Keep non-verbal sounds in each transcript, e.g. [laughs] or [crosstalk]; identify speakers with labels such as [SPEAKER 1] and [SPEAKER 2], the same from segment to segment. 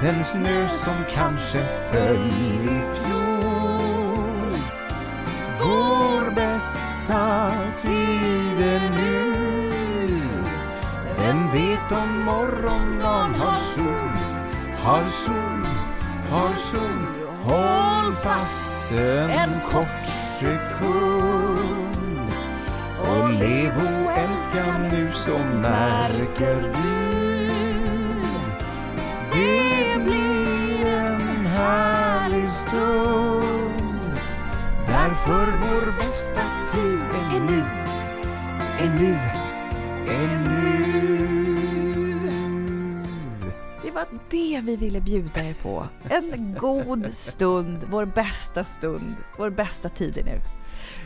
[SPEAKER 1] finns en den snö som kanske föll i fjol. Vår bästa tid är nu. Vem vet om morgondagen har sol? Har sol, har sol. Håll fast en kort sekund. Och lev och älska nu så märker du. Det För vår bästa tid. Är nu Är nu, är nu
[SPEAKER 2] Det var det vi ville bjuda er på. En god stund, vår bästa stund, vår bästa tid är nu.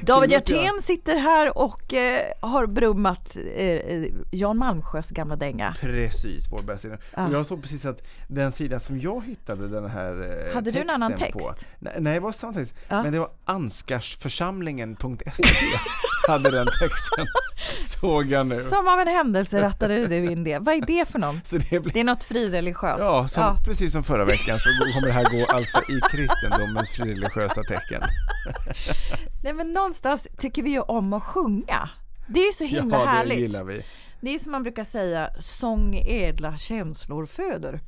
[SPEAKER 2] David Hjertén sitter här och eh, har brummat eh, eh, Jan Malmsjös gamla dänga.
[SPEAKER 1] Precis, vår bästa.
[SPEAKER 2] Ja.
[SPEAKER 1] Och Jag såg precis att den sida som jag hittade den här eh,
[SPEAKER 2] Hade du en annan
[SPEAKER 1] På,
[SPEAKER 2] text?
[SPEAKER 1] nej, nej, det var samma text.
[SPEAKER 2] Ja.
[SPEAKER 1] Men det var anskarsförsamlingen.se [laughs] hade den texten. Såg jag nu.
[SPEAKER 2] Som av en händelse rattade du in det. Vad är det för någon?
[SPEAKER 1] Det blir
[SPEAKER 2] Det är något frireligiöst.
[SPEAKER 1] Ja, som, precis som förra veckan så kommer det här gå alltså i kristendomens frireligiösa tecken. [laughs]
[SPEAKER 2] Nej, men någonstans tycker vi ju om att sjunga. Det är ju så himla
[SPEAKER 1] ja, det
[SPEAKER 2] härligt.
[SPEAKER 1] gillar vi.
[SPEAKER 2] Det är som man brukar säga, sång ädla känslor föder.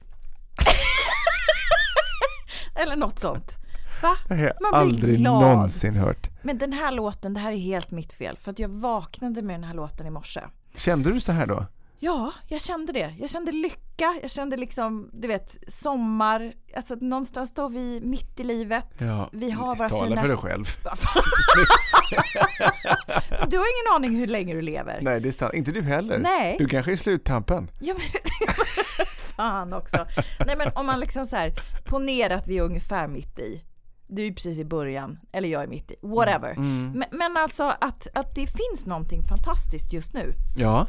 [SPEAKER 2] [laughs] Eller något sånt. Va?
[SPEAKER 1] Det har jag aldrig
[SPEAKER 2] glad.
[SPEAKER 1] någonsin hört.
[SPEAKER 2] Men den här låten, det här är helt mitt fel. För att jag vaknade med den här låten i morse.
[SPEAKER 1] Kände du så här då?
[SPEAKER 2] Ja, jag kände det. Jag kände lycka, jag kände liksom, du vet, sommar. Alltså någonstans står vi mitt i livet. vi har våra
[SPEAKER 1] Tala
[SPEAKER 2] fina...
[SPEAKER 1] för dig själv. [laughs]
[SPEAKER 2] Du har ingen aning hur länge du lever.
[SPEAKER 1] Nej, det är sant. Inte du heller.
[SPEAKER 2] Nej.
[SPEAKER 1] Du kanske är sluttampen.
[SPEAKER 2] Ja, men, [laughs] fan också. Nej men om man liksom så här, ponera att vi är ungefär mitt i. Du är precis i början, eller jag är mitt i, whatever.
[SPEAKER 1] Mm.
[SPEAKER 2] Men, men alltså att, att det finns någonting fantastiskt just nu.
[SPEAKER 1] Ja,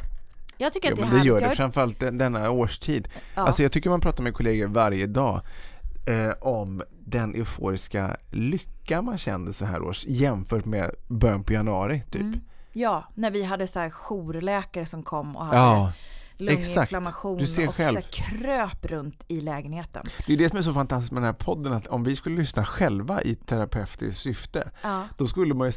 [SPEAKER 2] Jag tycker att det är
[SPEAKER 1] det gör det framförallt den- denna årstid.
[SPEAKER 2] Ja.
[SPEAKER 1] Alltså jag tycker man pratar med kollegor varje dag eh, om den euforiska lycka man kände så här års jämfört med början på januari typ.
[SPEAKER 2] Mm. Ja, när vi hade så här jourläkare som kom och hade
[SPEAKER 1] Ja,
[SPEAKER 2] lunginflammation
[SPEAKER 1] Du ser
[SPEAKER 2] och
[SPEAKER 1] själv.
[SPEAKER 2] Så kröp runt i lägenheten.
[SPEAKER 1] Det är det som är så fantastiskt med den här podden att om vi skulle lyssna själva i terapeutiskt syfte
[SPEAKER 2] Ja.
[SPEAKER 1] då skulle man ju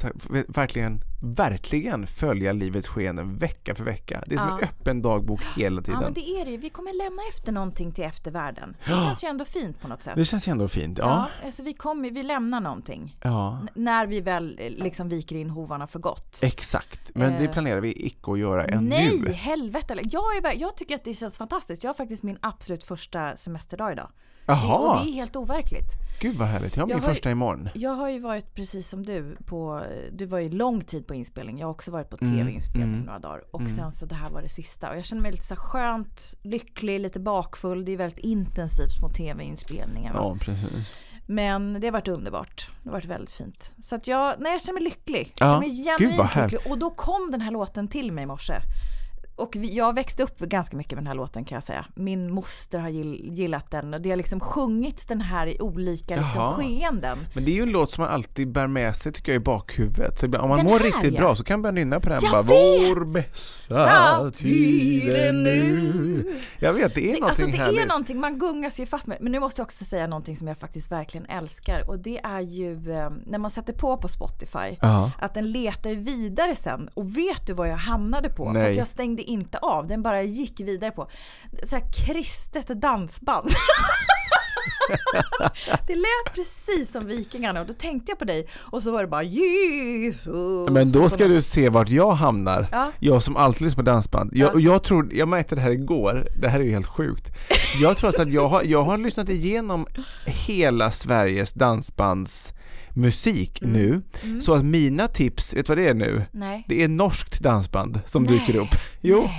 [SPEAKER 1] verkligen, verkligen följa livets skeenden vecka för vecka. Det är som
[SPEAKER 2] Ja.
[SPEAKER 1] en öppen dagbok hela
[SPEAKER 2] Ja,
[SPEAKER 1] tiden.
[SPEAKER 2] men det är det ju. Vi kommer lämna efter någonting till eftervärlden. Det
[SPEAKER 1] Ja.
[SPEAKER 2] känns ju ändå fint på något sätt.
[SPEAKER 1] Det känns ju ändå fint.
[SPEAKER 2] Ja,
[SPEAKER 1] Ja.
[SPEAKER 2] alltså vi, kommer, vi lämnar någonting.
[SPEAKER 1] ja.
[SPEAKER 2] N- När vi väl eh, liksom viker in hovarna för gott.
[SPEAKER 1] Exakt, men det
[SPEAKER 2] Eh.
[SPEAKER 1] planerar vi icke att göra ännu.
[SPEAKER 2] Nej, helvete. Jag, är, jag tycker att det känns fantastiskt. Jag har faktiskt min absolut första semesterdag idag. Det, och
[SPEAKER 1] Jaha,
[SPEAKER 2] det är helt overkligt.
[SPEAKER 1] gud vad härligt. Jag har
[SPEAKER 2] Jag
[SPEAKER 1] min
[SPEAKER 2] har ju-
[SPEAKER 1] första imorgon.
[SPEAKER 2] Jag har ju varit precis som du på, du var ju lång tid på inspelning. Jag har också varit på
[SPEAKER 1] Mm,
[SPEAKER 2] tv-inspelning
[SPEAKER 1] mm,
[SPEAKER 2] några dagar. Och sen så det här var det sista. Och jag känner mig lite så skönt, lycklig, lite bakfull. Det är väldigt intensivt små tv-inspelningar.
[SPEAKER 1] Ja, precis.
[SPEAKER 2] Men det har varit underbart. Det har varit väldigt fint. Så att jag, nej, jag känner mig lycklig. Jag
[SPEAKER 1] Ja,
[SPEAKER 2] känner mig
[SPEAKER 1] vad
[SPEAKER 2] genuint lycklig. Och då kom den här låten till mig i morse. Och vi, jag växte upp ganska mycket med den här låten kan jag säga. Min moster har gill, gillat den och det har liksom sjungits den här i olika liksom,
[SPEAKER 1] Jaha.
[SPEAKER 2] skeenden.
[SPEAKER 1] Men det är ju en låt som man alltid bär med sig tycker jag i bakhuvudet. Så om man
[SPEAKER 2] Den
[SPEAKER 1] mår
[SPEAKER 2] här,
[SPEAKER 1] riktigt
[SPEAKER 2] ja.
[SPEAKER 1] bra så kan man börja nynna på den.
[SPEAKER 2] Jag
[SPEAKER 1] bara,
[SPEAKER 2] vet!
[SPEAKER 1] Vår bästa
[SPEAKER 2] Ja,
[SPEAKER 1] tiden nu. Jag vet, det är
[SPEAKER 2] Det,
[SPEAKER 1] någonting
[SPEAKER 2] alltså det
[SPEAKER 1] härligt.
[SPEAKER 2] är någonting, man gungas ju fast med. Men nu måste jag också säga någonting som jag faktiskt verkligen älskar och det är ju eh, när man sätter på på Spotify
[SPEAKER 1] Ja.
[SPEAKER 2] att den letar vidare sen och vet du vad jag hamnade på? För
[SPEAKER 1] Nej.
[SPEAKER 2] att jag stängde inte av, den bara gick vidare på. Så här kristet dansband. [laughs] det lät precis som Vikingarna och då tänkte jag på dig och så var det bara Jesus.
[SPEAKER 1] Men då ska du se vart jag hamnar.
[SPEAKER 2] Ja.
[SPEAKER 1] Jag som alltid lyssnar på dansband. Jag,
[SPEAKER 2] Ja.
[SPEAKER 1] jag tror, jag märkte det här igår, det här är ju helt sjukt. Jag tror alltså att jag har, jag har lyssnat igenom hela Sveriges dansbands musik
[SPEAKER 2] Mm.
[SPEAKER 1] nu. Så att mina tips, vet du vad det är nu?
[SPEAKER 2] Nej.
[SPEAKER 1] Det är norskt dansband som
[SPEAKER 2] Nej.
[SPEAKER 1] dyker upp. Jo,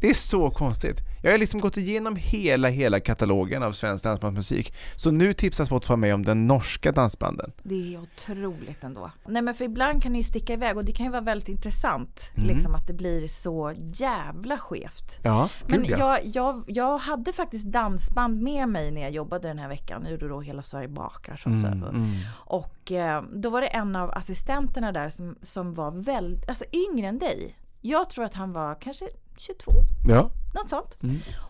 [SPEAKER 1] det är så konstigt. Jag har liksom gått igenom hela, hela katalogen av svensk dansbandsmusik. Så nu tipsar Spotify mig om den norska dansbanden.
[SPEAKER 2] Det är otroligt ändå. Nej men för ibland kan det ju sticka iväg och det kan ju vara väldigt intressant.
[SPEAKER 1] Mm.
[SPEAKER 2] Liksom att det blir så jävla skevt.
[SPEAKER 1] Ja,
[SPEAKER 2] Men
[SPEAKER 1] gud ja.
[SPEAKER 2] jag, jag, jag hade faktiskt dansband med mig när jag jobbade den här veckan. Jag gjorde då Hela Sverige bakar. Så att säga.
[SPEAKER 1] Mm,
[SPEAKER 2] Och eh, då var det en av assistenterna där som, som var väldigt, alltså yngre än dig. Jag tror att han var kanske 22,
[SPEAKER 1] Ja,
[SPEAKER 2] något sånt.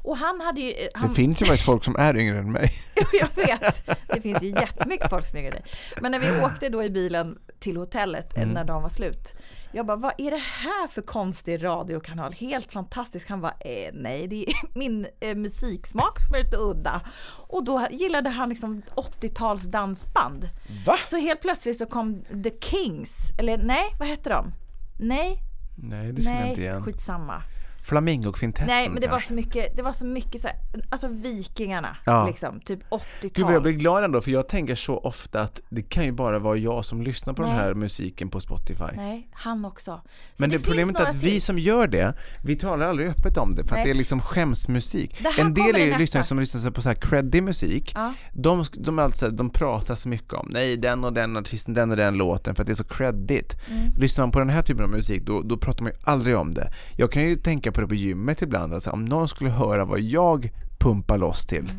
[SPEAKER 2] Och han hade ju... eh, Han,
[SPEAKER 1] Mm. det finns ju faktiskt folk som är yngre än mig. [laughs]
[SPEAKER 2] jag vet, det finns ju jättemycket folk som är yngre än dig. Men när vi åkte då i bilen till hotellet eh, när dagen var slut. Jag bara, vad är det här för konstig radiokanal? Helt fantastisk. Han bara, eh, nej det är [laughs] min eh, musiksmak som är lite udda. Och då gillade han liksom 80-tals dansband.
[SPEAKER 1] Va?
[SPEAKER 2] Så helt plötsligt så kom The Kings, eller nej, vad hette de? Nej,
[SPEAKER 1] Nej, det känner jag inte igen.
[SPEAKER 2] skitsamma.
[SPEAKER 1] Flamingokvintetten
[SPEAKER 2] Nej, men det var
[SPEAKER 1] kanske.
[SPEAKER 2] så mycket, det var så mycket så här, alltså vikingarna,
[SPEAKER 1] Ja.
[SPEAKER 2] liksom, typ 80-tal.
[SPEAKER 1] Gud jag blir glad ändå för jag tänker så ofta att det kan ju bara vara jag som lyssnar på den
[SPEAKER 2] Nej.
[SPEAKER 1] här musiken på Spotify.
[SPEAKER 2] Nej, han också. Så
[SPEAKER 1] Men det,
[SPEAKER 2] finns
[SPEAKER 1] problemet är att vi som gör det, vi talar aldrig öppet om det för att
[SPEAKER 2] Nej.
[SPEAKER 1] det är liksom skämsmusik.
[SPEAKER 2] Det
[SPEAKER 1] En del är ju lyssnare som lyssnar på så här creddig musik.
[SPEAKER 2] Ja.
[SPEAKER 1] De, de, är alltid, så här, de pratar så mycket om, nej den och den artisten, den och den låten för att det är så creddigt.
[SPEAKER 2] Mm.
[SPEAKER 1] Lyssnar man på den här typen av musik då, då pratar man ju aldrig om det. Jag kan ju tänka på det på gymmet ibland, alltså, om någon skulle höra vad jag pumpar loss till,
[SPEAKER 2] Mm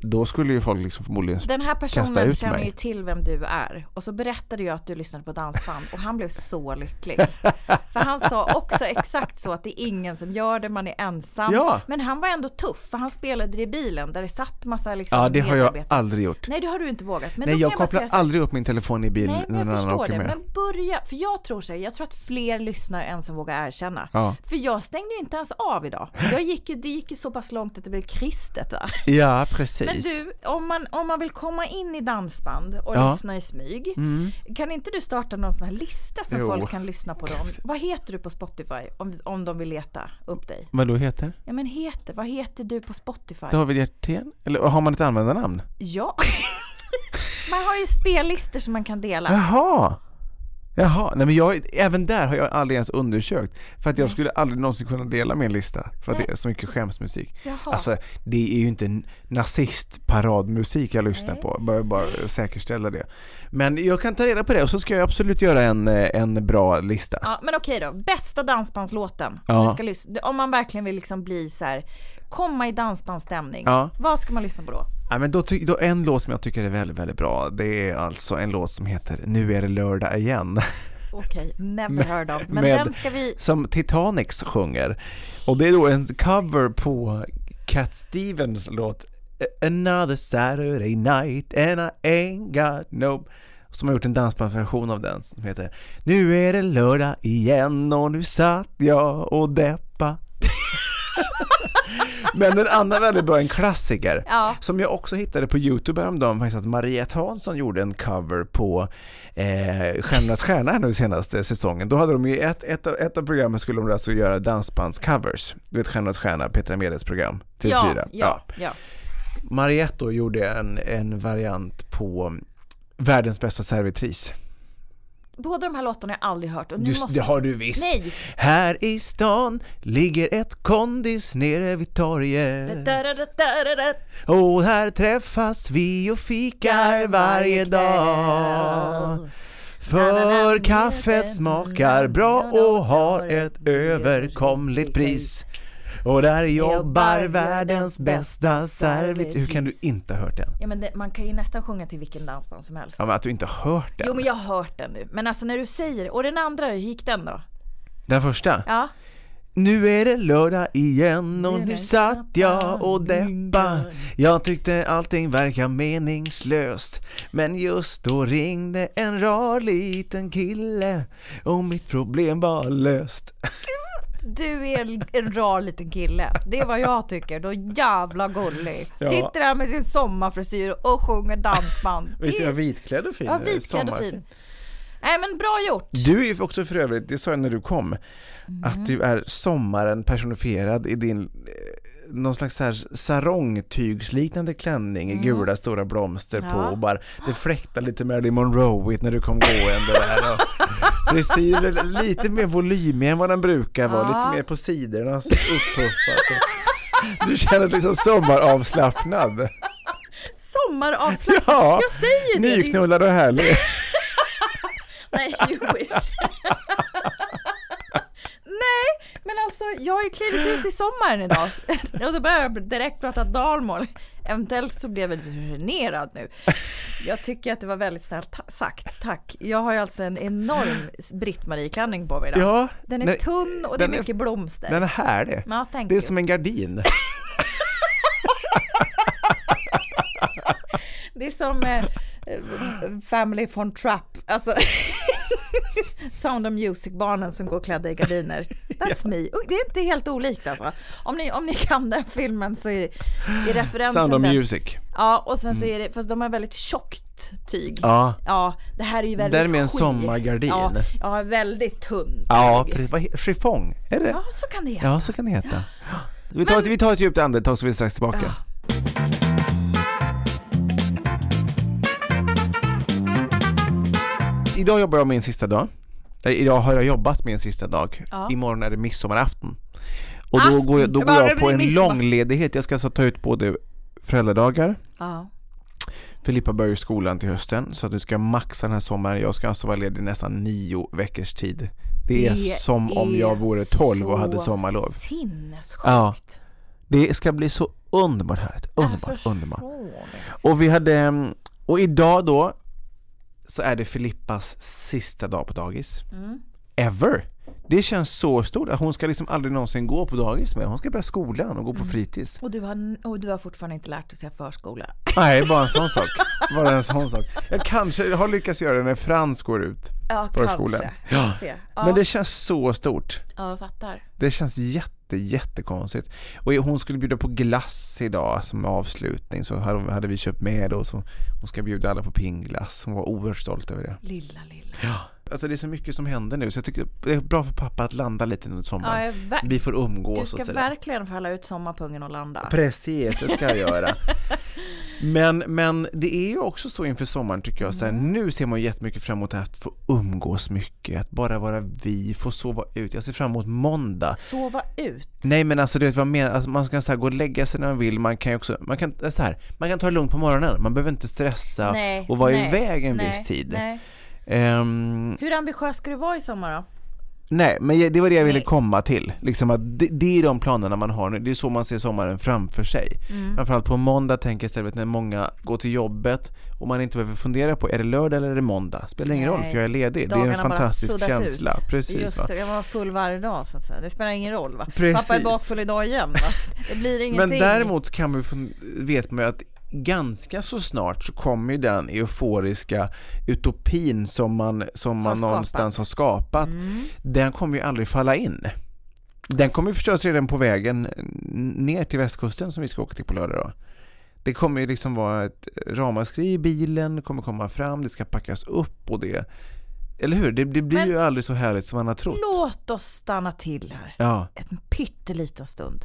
[SPEAKER 1] då skulle ju folk liksom förmodligen
[SPEAKER 2] Den här personen känner
[SPEAKER 1] mig.
[SPEAKER 2] ju till vem du är och så berättade jag att du lyssnade på dansband och han blev så lycklig. [laughs] För han sa också exakt så att det är ingen som gör det, man är ensam.
[SPEAKER 1] Ja.
[SPEAKER 2] Men han var ändå tuff för han spelade det i bilen där det satt massa liksom
[SPEAKER 1] Ja, det har jag aldrig gjort.
[SPEAKER 2] Nej, det har du inte vågat. Men
[SPEAKER 1] Nej, jag
[SPEAKER 2] jag
[SPEAKER 1] kopplar
[SPEAKER 2] här,
[SPEAKER 1] aldrig upp min telefon i bilen
[SPEAKER 2] Nej, men
[SPEAKER 1] när
[SPEAKER 2] jag
[SPEAKER 1] annan
[SPEAKER 2] förstår det.
[SPEAKER 1] med.
[SPEAKER 2] Men börja, för jag tror så här, jag tror att fler lyssnar än som vågar erkänna.
[SPEAKER 1] Ja.
[SPEAKER 2] För jag stängde ju inte ens av idag. Jag gick ju, det gick ju så pass långt att det blev kristet där.
[SPEAKER 1] Ja, precis.
[SPEAKER 2] Men du, om man, om man vill komma in i dansband och
[SPEAKER 1] Ja. Mm.
[SPEAKER 2] lyssna i smyg, kan inte du starta någon sån här lista som
[SPEAKER 1] Jo.
[SPEAKER 2] folk kan lyssna på dem? Vad heter du på Spotify om, om de vill leta upp dig?
[SPEAKER 1] Vad då heter?
[SPEAKER 2] Ja men heter, vad heter du på Spotify?
[SPEAKER 1] David Hjertén? Eller har man ett användarnamn?
[SPEAKER 2] Ja. [laughs] man har ju spellistor som man kan dela.
[SPEAKER 1] Jaha! Jaha, nej men jag, även där har jag aldrig ens undersökt. För att jag skulle aldrig någonsin kunna dela min lista. För att
[SPEAKER 2] Nej.
[SPEAKER 1] det är så mycket skämsmusik.
[SPEAKER 2] Jaha.
[SPEAKER 1] Alltså, det är ju inte nazistparadmusik jag lyssnar
[SPEAKER 2] Nej.
[SPEAKER 1] på. Bara, bara säkerställa det. Men jag kan ta reda på det och så ska jag absolut göra en, en bra lista.
[SPEAKER 2] Ja, men okej då. Bästa dansbandslåten.
[SPEAKER 1] Ja.
[SPEAKER 2] Du ska lyssna. Om man verkligen vill liksom bli så här, komma i dansbandsstämning.
[SPEAKER 1] Ja.
[SPEAKER 2] Vad ska man lyssna på då?
[SPEAKER 1] Ja, men då, då en låt som jag tycker är väldigt, väldigt bra. Det är alltså en låt som heter Nu är det lördag igen. [laughs]
[SPEAKER 2] Okej, never heard of. Men
[SPEAKER 1] med-
[SPEAKER 2] den ska vi...
[SPEAKER 1] som Titanics sjunger. Och det är då en cover på Cat Stevens låt Another Saturday night and I ain't got no som har gjort en dansbandsversion av den som heter Nu är det lördag igen och nu satt jag och deppa Men en annan väldigt bra, en klassiker
[SPEAKER 2] Ja.
[SPEAKER 1] som jag också hittade på Youtube häromdagen faktiskt att Mariette Hansson gjorde en cover på eh, Stjärnornas stjärna nu senaste säsongen. Då hade de ju ett, ett, av- ett av programmen skulle de alltså göra dansbandscovers. Du vet Stjärnornas stjärna, Petra Medes program, TV4.
[SPEAKER 2] Ja, ja, ja.
[SPEAKER 1] Mariette då gjorde en, en variant på Världens bästa servitris.
[SPEAKER 2] Båda de här låtarna har jag aldrig hört. Och nu
[SPEAKER 1] Just,
[SPEAKER 2] måste...
[SPEAKER 1] det har du visst.
[SPEAKER 2] Nej!
[SPEAKER 1] Här i stan ligger ett kondis nere vid torget.
[SPEAKER 2] Da, da, da.
[SPEAKER 1] Och här träffas vi och fikar varje dag. För kaffet smakar bra och har ett överkomligt pris. Och där jobbar världens bästa servitris. Hur kan du inte ha hört den?
[SPEAKER 2] Ja men det, man kan ju nästan sjunga till vilken dansband som helst.
[SPEAKER 1] Ja, men att du inte har hört den.
[SPEAKER 2] Jo men jag har hört den nu. Men alltså när du säger. Och den andra, hur gick den då?
[SPEAKER 1] Den första?
[SPEAKER 2] Ja.
[SPEAKER 1] Nu är det lördag igen och nu satt jag och deppa Jag tyckte allting verkar meningslöst Men just då ringde en rar liten kille och mitt problem var löst
[SPEAKER 2] Du är en, en rar liten kille. Det är vad jag tycker. Då jävla gullig.
[SPEAKER 1] Ja.
[SPEAKER 2] Sitter där med sin sommarfrisyr och sjunger dansband. [laughs]
[SPEAKER 1] Visst är jag vitklädd och fin?
[SPEAKER 2] Ja, vitklädd och
[SPEAKER 1] Sommar-
[SPEAKER 2] fin. Nej men bra gjort.
[SPEAKER 1] Du är ju också för övrigt, det sa jag när du kom, att du är sommaren personifierad i din eh, någon slags så här sarongtygsliknande klänning i gula stora blomster på
[SPEAKER 2] Ja.
[SPEAKER 1] och bara det fläktar lite Marilyn Monroe när du kom gående där och [laughs] frisyren lite mer volymig än vad den brukar vara,
[SPEAKER 2] Ja.
[SPEAKER 1] lite mer på sidorna och- Du känner dig liksom sommaravslappnad.
[SPEAKER 2] Sommaravslappning.
[SPEAKER 1] Ja,
[SPEAKER 2] Jag säger det.
[SPEAKER 1] nyknullad och härlig. [laughs]
[SPEAKER 2] Nej, you wish. Nej, men alltså jag har ju klivit ut i sommaren idag. [laughs] Och så börjar jag direkt prata dalmål. Eventuellt så blev jag lite generad nu. Jag tycker att det var väldigt snällt sagt, tack. Jag har ju alltså en enorm Britt-Marie-klänning på mig idag.
[SPEAKER 1] Ja,
[SPEAKER 2] Den är
[SPEAKER 1] nej,
[SPEAKER 2] tunn och det är
[SPEAKER 1] den är-
[SPEAKER 2] mycket blomster.
[SPEAKER 1] Den är härlig.
[SPEAKER 2] Ja,
[SPEAKER 1] Det är
[SPEAKER 2] you.
[SPEAKER 1] som en gardin. [laughs]
[SPEAKER 2] Det är som eh, eh, Family von Trapp, alltså [laughs] Sound of Music-barnen som går klädda i gardiner. [laughs] That's me. Och Det är inte helt olikt alltså. Om ni, om ni kan den filmen så är, är referensen
[SPEAKER 1] Sound of
[SPEAKER 2] den.
[SPEAKER 1] Music.
[SPEAKER 2] Ja, och sen så är det, fast de har väldigt tjockt tyg.
[SPEAKER 1] Ja.
[SPEAKER 2] Ja, det här är ju väldigt
[SPEAKER 1] Där med en
[SPEAKER 2] skir.
[SPEAKER 1] sommargardin.
[SPEAKER 2] Ja, ja, väldigt tunn.
[SPEAKER 1] Ja, precis. Chiffong, är det?
[SPEAKER 2] Ja, så kan det heta.
[SPEAKER 1] Ja, så kan det heta. [gasps] Vi tar, ett, vi tar ett djupt andetag så vi är strax tillbaka. Idag jobbar jag min sista dag. Eh, Idag har jag jobbat min sista dag.
[SPEAKER 2] Ja.
[SPEAKER 1] Imorgon är det midsommarafton. Och då
[SPEAKER 2] Afton.
[SPEAKER 1] går jag, då
[SPEAKER 2] Det
[SPEAKER 1] går jag på
[SPEAKER 2] det
[SPEAKER 1] en
[SPEAKER 2] midsommar.
[SPEAKER 1] långledighet. Jag ska alltså ta ut både föräldradagar,
[SPEAKER 2] Ja.
[SPEAKER 1] Filippa börjar ju skolan till hösten så att du ska maxa den här sommaren. Jag ska alltså vara ledig nästan nio veckors tid. Det är som om jag vore 12 och hade
[SPEAKER 2] så
[SPEAKER 1] sommarlov.
[SPEAKER 2] Sinnessjukt.
[SPEAKER 1] Ja. Det ska bli så underbart härligt. Underbart, underbart.
[SPEAKER 2] det.
[SPEAKER 1] Och vi hade, och idag då så är det Filippas sista dag på dagis.
[SPEAKER 2] Mm.
[SPEAKER 1] Ever! Det känns så stort att hon ska liksom aldrig någonsin gå på dagis med. Hon ska börja skolan och gå
[SPEAKER 2] Mm.
[SPEAKER 1] på fritids.
[SPEAKER 2] Och du, har, och du har fortfarande inte lärt dig att säga förskola.
[SPEAKER 1] Nej, bara en sån [laughs] sak. Bara en sån sak. Jag kanske har lyckats göra det när Frans går ut.
[SPEAKER 2] Ja,
[SPEAKER 1] Förskolan.
[SPEAKER 2] kanske.
[SPEAKER 1] Ja.
[SPEAKER 2] Ja.
[SPEAKER 1] Men det känns så stort.
[SPEAKER 2] ja, jag fattar.
[SPEAKER 1] Det känns jätte, jättekonstigt. Och hon skulle bjuda på glass idag som avslutning så hade vi köpt med och så hon ska bjuda alla på pingglass. Hon var oerhört stolt över det.
[SPEAKER 2] Lilla, lilla.
[SPEAKER 1] Ja. Alltså det är så mycket som händer nu så jag tycker det är bra för pappa att landa lite under
[SPEAKER 2] Ja,
[SPEAKER 1] sommaren.
[SPEAKER 2] ver-
[SPEAKER 1] Vi får umgås
[SPEAKER 2] du
[SPEAKER 1] och
[SPEAKER 2] ska
[SPEAKER 1] sådär.
[SPEAKER 2] verkligen falla ut sommarpungen och landa.
[SPEAKER 1] Precis, det ska jag göra. [laughs] Men, men det är ju också så inför sommaren tycker jag, så här,
[SPEAKER 2] Mm.
[SPEAKER 1] nu ser man jättemycket fram emot att få umgås mycket, att bara vara vi, få sova ut. Jag ser fram emot måndag.
[SPEAKER 2] Sova ut.
[SPEAKER 1] Nej men alltså du vet vad jag menar, alltså, man ska så här, gå och lägga sig när man vill, man kan ju också, man kan, så här, man kan ta det lugnt på morgonen, man behöver inte stressa
[SPEAKER 2] Nej,
[SPEAKER 1] och vara
[SPEAKER 2] nej,
[SPEAKER 1] iväg en
[SPEAKER 2] nej,
[SPEAKER 1] viss tid. Ehm,
[SPEAKER 2] Hur ambitiös ska du vara i sommar då?
[SPEAKER 1] Nej, men det var det jag ville
[SPEAKER 2] Nej.
[SPEAKER 1] komma till. Liksom att det, det är de planerna man har nu, det är så man ser sommaren framför sig.
[SPEAKER 2] Mm.
[SPEAKER 1] Framförallt på måndag tänker jag istället när många går till jobbet och man inte behöver fundera på är det lördag eller är det måndag? Spelar ingen roll
[SPEAKER 2] Nej.
[SPEAKER 1] för jag är ledig. det är
[SPEAKER 2] Dagarna
[SPEAKER 1] en fantastisk känsla.
[SPEAKER 2] Ut.
[SPEAKER 1] Precis
[SPEAKER 2] Just
[SPEAKER 1] va.
[SPEAKER 2] det, jag var full varje dag så att säga. Det spelar ingen roll va?
[SPEAKER 1] Precis.
[SPEAKER 2] Pappa är bakfull idag igen va? Det blir ingenting.
[SPEAKER 1] Men däremot kan vi, vet man ju att ganska så snart så kommer ju den euforiska utopin som man, som man
[SPEAKER 2] Har
[SPEAKER 1] någonstans har skapat,
[SPEAKER 2] Mm.
[SPEAKER 1] den kommer ju aldrig falla in. Den kommer ju förstås redan på vägen ner till västkusten som vi ska åka till på lördag då. Det kommer ju liksom vara ett ramaskri i bilen, det kommer komma fram, det ska packas upp och det eller hur? Det, det blir
[SPEAKER 2] Men-
[SPEAKER 1] ju aldrig så härligt som man har trott.
[SPEAKER 2] Låt oss stanna till här.
[SPEAKER 1] Ja,
[SPEAKER 2] en pytteliten stund.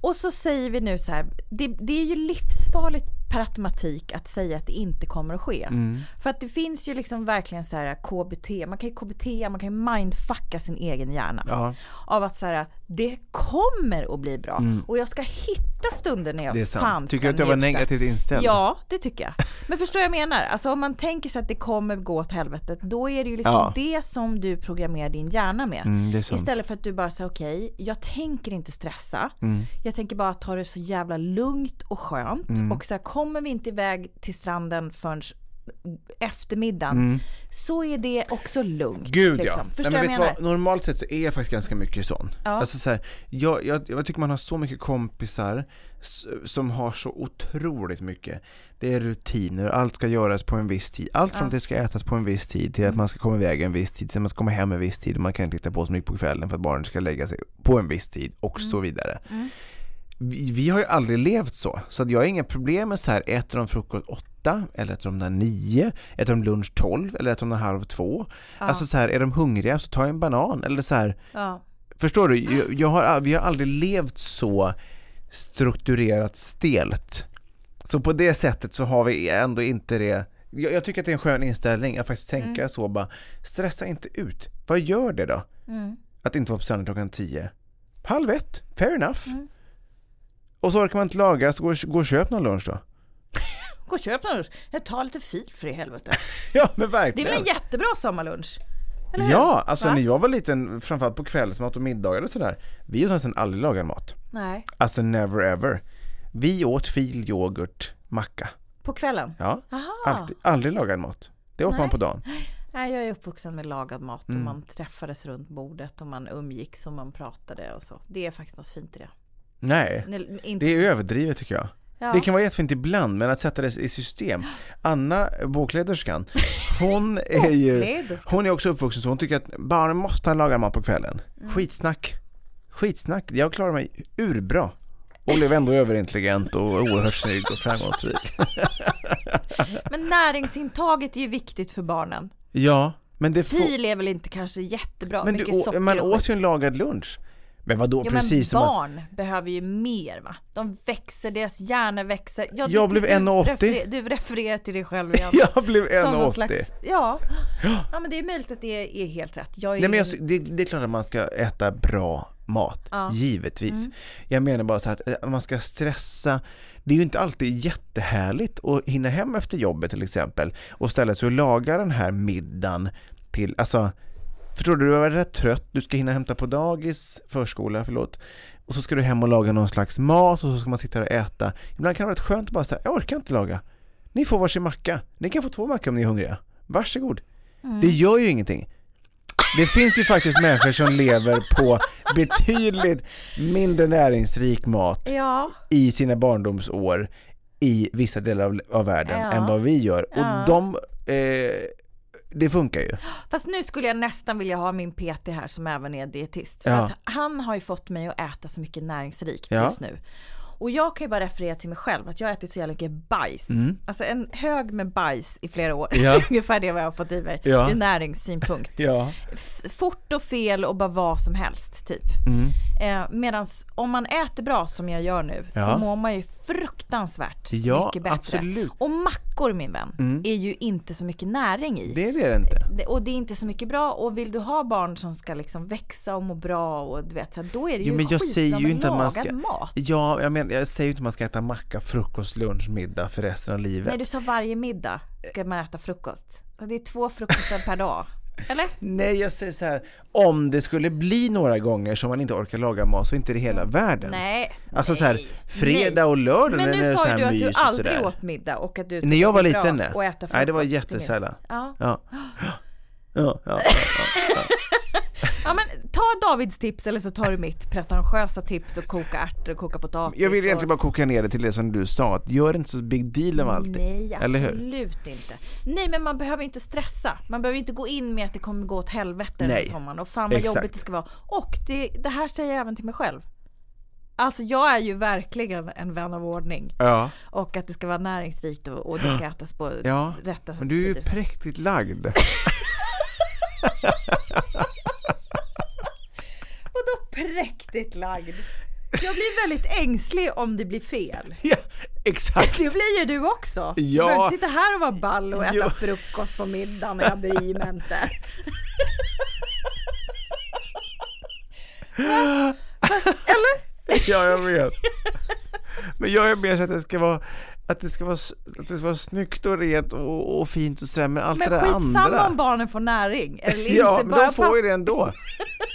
[SPEAKER 2] Och så säger vi nu så här, det, det är ju livsfarligt per automatik att säga att det inte kommer att ske.
[SPEAKER 1] Mm.
[SPEAKER 2] För att det finns ju liksom verkligen så här KBT, man kan ju KBT, man kan ju mindfucka sin egen hjärna.
[SPEAKER 1] Ja.
[SPEAKER 2] Av att så här, det kommer att bli bra och jag ska hitta stunder när jag
[SPEAKER 1] Mm. Det är
[SPEAKER 2] fan
[SPEAKER 1] sant.
[SPEAKER 2] ska
[SPEAKER 1] Tycker du att jag var negativt inställd?
[SPEAKER 2] Ja, det tycker jag. Men förstår jag vad jag menar? Alltså om man tänker sig att det kommer gå åt helvetet, då är det ju liksom
[SPEAKER 1] Ja.
[SPEAKER 2] det som du programmerar din hjärna med.
[SPEAKER 1] Mm.
[SPEAKER 2] Istället för att du bara säger okej, jag tänker inte stressa.
[SPEAKER 1] Mm.
[SPEAKER 2] Jag tänker bara ta det så jävla lugnt och skönt.
[SPEAKER 1] Mm.
[SPEAKER 2] Och så här, kommer vi inte iväg till stranden förrän eftermiddagen så är det också lugnt.
[SPEAKER 1] Mm. Gud
[SPEAKER 2] liksom.
[SPEAKER 1] ja.
[SPEAKER 2] Förstår
[SPEAKER 1] Nej, men vet
[SPEAKER 2] jag menar?
[SPEAKER 1] vad? Normalt sett så är jag faktiskt ganska mycket sån.
[SPEAKER 2] Ja.
[SPEAKER 1] Alltså så här, jag, jag, jag tycker man har så mycket kompisar som har så otroligt mycket. Det är rutiner, allt ska göras på en viss tid. Allt från att det ska ätas på en viss tid till att man ska komma iväg en viss tid, till att man ska komma hem en viss tid och man kan inte titta på så mycket på kvällen för att barnen ska lägga sig på en viss tid och så vidare. Vi, vi har ju aldrig levt så, så att jag har inga problem med så här, äter de frukost åtta, eller äter de där nio, äter de lunch tolv, eller äter de halv två. Alltså så här, är de hungriga så ta en banan, eller så här,
[SPEAKER 2] Ja.
[SPEAKER 1] Förstår du? Jag, jag har, vi har aldrig levt så strukturerat stelt. Så på det sättet så har vi ändå inte det. Jag, jag tycker att det är en skön inställning att faktiskt tänka så bara, stressa inte ut. Vad gör det då? Att inte vara på stranden klockan tio? Halv ett, fair enough. Och så orkar man inte laga, så gå, [laughs] gå och köp någon lunch då.
[SPEAKER 2] Gå och köp något. Jag tar lite fil för i helvete. [laughs]
[SPEAKER 1] Ja men
[SPEAKER 2] Det är
[SPEAKER 1] verkligen.
[SPEAKER 2] väl en jättebra sommarlunch?
[SPEAKER 1] Ja, alltså
[SPEAKER 2] Va?
[SPEAKER 1] när jag var liten, framförallt på kvällsmat och middagar och sådär. Vi åt nästan aldrig lagad mat.
[SPEAKER 2] Nej.
[SPEAKER 1] Alltså never ever. Vi åt fil, yoghurt, macka.
[SPEAKER 2] På kvällen?
[SPEAKER 1] Ja,
[SPEAKER 2] Aha.
[SPEAKER 1] alltid, aldrig lagad mat. Det åt
[SPEAKER 2] Nej.
[SPEAKER 1] man på dagen. [gasps]
[SPEAKER 2] Nej, jag är uppvuxen med lagad mat
[SPEAKER 1] Mm.
[SPEAKER 2] och man träffades runt bordet och man umgicks och man pratade och så. Det är faktiskt något fint i det.
[SPEAKER 1] Nej,
[SPEAKER 2] Inte...
[SPEAKER 1] det är överdrivet tycker jag.
[SPEAKER 2] ja.
[SPEAKER 1] Det kan vara jättefint ibland, men att sätta det i system. Anna, boklederskan, hon är ju, hon är också uppvuxen så hon tycker att barnen måste ha lagad mat på kvällen.
[SPEAKER 2] Mm.
[SPEAKER 1] Skitsnack. Skitsnack. Jag klarar mig urbra. Och blev ändå överintelligent och oerhört snygg och framgångsrik. [laughs]
[SPEAKER 2] Men näringsintaget är ju viktigt för barnen.
[SPEAKER 1] Ja, men det.
[SPEAKER 2] Fil är väl inte kanske jättebra,
[SPEAKER 1] Men du,
[SPEAKER 2] mycket
[SPEAKER 1] å-
[SPEAKER 2] socker
[SPEAKER 1] man åt ju en lagad lunch. Men vadå,
[SPEAKER 2] Jo
[SPEAKER 1] precis
[SPEAKER 2] men barn behöver ju mer va? De växer, deras hjärnor växer. Ja,
[SPEAKER 1] Jag blev
[SPEAKER 2] du,
[SPEAKER 1] 1,80.
[SPEAKER 2] referer- Du refererar till dig själv [laughs] igen.
[SPEAKER 1] Jag blev
[SPEAKER 2] Som någon
[SPEAKER 1] 1,80.
[SPEAKER 2] slags, ja. ja, men det är möjligt att det är helt rätt. Är
[SPEAKER 1] Nej men jag, det, det är klart att man ska äta bra mat,
[SPEAKER 2] Ja.
[SPEAKER 1] givetvis.
[SPEAKER 2] Mm.
[SPEAKER 1] Jag menar bara så här att eh, man ska stressa. Det är ju inte alltid jättehärligt att hinna hem efter jobbet till exempel och ställa sig och laga den här middagen till, alltså Förstår du, du är rätt trött, du ska hinna hämta på dagis, förskola, förlåt. Och så ska du hem och laga någon slags mat och så ska man sitta där och äta. Ibland kan det vara rätt skönt att bara säga, jag orkar inte laga. Ni får varsin macka. Ni kan få två mackor om ni är hungriga. Varsågod.
[SPEAKER 2] Mm.
[SPEAKER 1] Det gör ju ingenting. Det finns ju faktiskt [laughs] människor som lever på betydligt mindre näringsrik mat
[SPEAKER 2] Ja,
[SPEAKER 1] i sina barndomsår i vissa delar av, av världen
[SPEAKER 2] Ja.
[SPEAKER 1] än vad vi gör.
[SPEAKER 2] Ja.
[SPEAKER 1] Och de, eh, det funkar ju.
[SPEAKER 2] fast nu skulle jag nästan vilja ha min PT här som även är dietist. För
[SPEAKER 1] Ja.
[SPEAKER 2] att han har ju fått mig att äta så mycket näringsrikt
[SPEAKER 1] Ja.
[SPEAKER 2] just nu. Och jag kan ju bara referera till mig själv att jag har ätit så jävla mycket bajs. Alltså en hög med bajs i flera år.
[SPEAKER 1] Mm. Ja. [laughs]
[SPEAKER 2] det är ungefär det vad jag har fått i mig
[SPEAKER 1] Ja.
[SPEAKER 2] ur näringssynpunkt.
[SPEAKER 1] Ja.
[SPEAKER 2] Fort och fel och bara vad som helst typ.
[SPEAKER 1] Mm.
[SPEAKER 2] Eh, Medan om man äter bra som jag gör nu
[SPEAKER 1] Ja.
[SPEAKER 2] så mår man ju fruktansvärt
[SPEAKER 1] Ja,
[SPEAKER 2] mycket bättre.
[SPEAKER 1] absolut.
[SPEAKER 2] Och mackor min vän är ju inte så mycket näring i.
[SPEAKER 1] Det är det inte.
[SPEAKER 2] Det- Och det är inte så mycket bra och vill du ha barn som ska liksom växa och må bra och du vet så här, då är det ju
[SPEAKER 1] Jo, men jag
[SPEAKER 2] skitbra
[SPEAKER 1] säger ju
[SPEAKER 2] med
[SPEAKER 1] inte att man ska...
[SPEAKER 2] mat.
[SPEAKER 1] Ja, jag, menar, jag säger ju inte att man ska äta macka, frukost, lunch, middag för resten av livet.
[SPEAKER 2] Nej du sa varje middag ska man äta frukost. Det är två frukostar per dag. [laughs] Eller?
[SPEAKER 1] Nej, jag säger så här. Om det skulle bli några gånger som man inte orkar laga mat så är inte det hela världen.
[SPEAKER 2] Nej.
[SPEAKER 1] Alltså så här,
[SPEAKER 2] nej,
[SPEAKER 1] fredag
[SPEAKER 2] nej.
[SPEAKER 1] och lördag
[SPEAKER 2] Men nu sa ju du att du
[SPEAKER 1] och
[SPEAKER 2] aldrig åt middag och att du
[SPEAKER 1] När jag var liten nej.
[SPEAKER 2] att äta
[SPEAKER 1] Nej, det var jättesällan.
[SPEAKER 2] Ja.
[SPEAKER 1] Ja. Ja, ja, ja,
[SPEAKER 2] ja men [laughs] ta Davids tips eller så tar du mitt pretentiösa tips och koka ärtor och koka potatis.
[SPEAKER 1] Jag vill egentligen bara koka ner det till det som du sa, att gör inte så big deal av allting.
[SPEAKER 2] Nej, absolut inte. Nej, men man behöver inte stressa. Man behöver inte gå in med att det kommer gå åt helvete den här
[SPEAKER 1] Nej,
[SPEAKER 2] sommaren och fan vad
[SPEAKER 1] exakt.
[SPEAKER 2] jobbigt det ska vara. Och det, det här säger jag även till mig själv. Alltså jag är ju verkligen en vän av ordning
[SPEAKER 1] Ja,
[SPEAKER 2] och att det ska vara näringsrikt och, och det ska ätas på
[SPEAKER 1] ja.
[SPEAKER 2] rätta
[SPEAKER 1] Men du är ju
[SPEAKER 2] tider.
[SPEAKER 1] präktigt lagd. [laughs] [laughs]
[SPEAKER 2] Vadå präktigt lagd? Jag blir väldigt ängslig om det blir fel. [laughs]
[SPEAKER 1] Ja, exakt.
[SPEAKER 2] Det blir ju du också. Du
[SPEAKER 1] Ja.
[SPEAKER 2] behöver inte sitta här och vara ball och äta
[SPEAKER 1] Ja.
[SPEAKER 2] frukost på middagen och jag bryr mig inte. [laughs]
[SPEAKER 1] Ja, jag vet. Men jag är mer så att det ska vara att det ska vara, att det ska vara snyggt och rent och, och fint och sådär, men allt
[SPEAKER 2] Men
[SPEAKER 1] det där
[SPEAKER 2] skitsamma
[SPEAKER 1] andra.
[SPEAKER 2] om barnen får näring eller [laughs]
[SPEAKER 1] ja,
[SPEAKER 2] inte.
[SPEAKER 1] men
[SPEAKER 2] Bara
[SPEAKER 1] de får ju det ändå.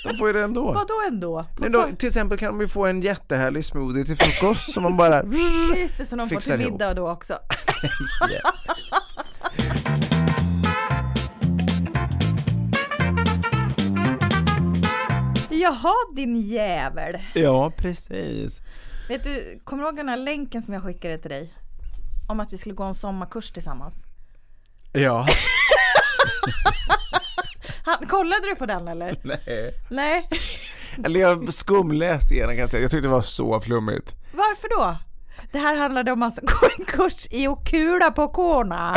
[SPEAKER 1] De får ju det ändå.
[SPEAKER 2] Vadå ändå?
[SPEAKER 1] Men då, till exempel kan de ju få en jättehärlig smoothie till frukost som man bara... [laughs]
[SPEAKER 2] Just det, som de får
[SPEAKER 1] Fixar
[SPEAKER 2] till
[SPEAKER 1] ihop.
[SPEAKER 2] middag då också. [laughs] Jaha din jävel.
[SPEAKER 1] Ja, precis.
[SPEAKER 2] Vet du, kommer du ihåg den här länken som jag skickade till dig? Om att vi skulle gå en sommarkurs tillsammans.
[SPEAKER 1] Ja. [laughs]
[SPEAKER 2] Han, kollade du på den eller?
[SPEAKER 1] Nej.
[SPEAKER 2] Nej.
[SPEAKER 1] Eller jag skumläste igenom kan jag säga. Jag tyckte det var så flummigt.
[SPEAKER 2] Varför då? Det här handlade om att gå en kurs i att kula på korna.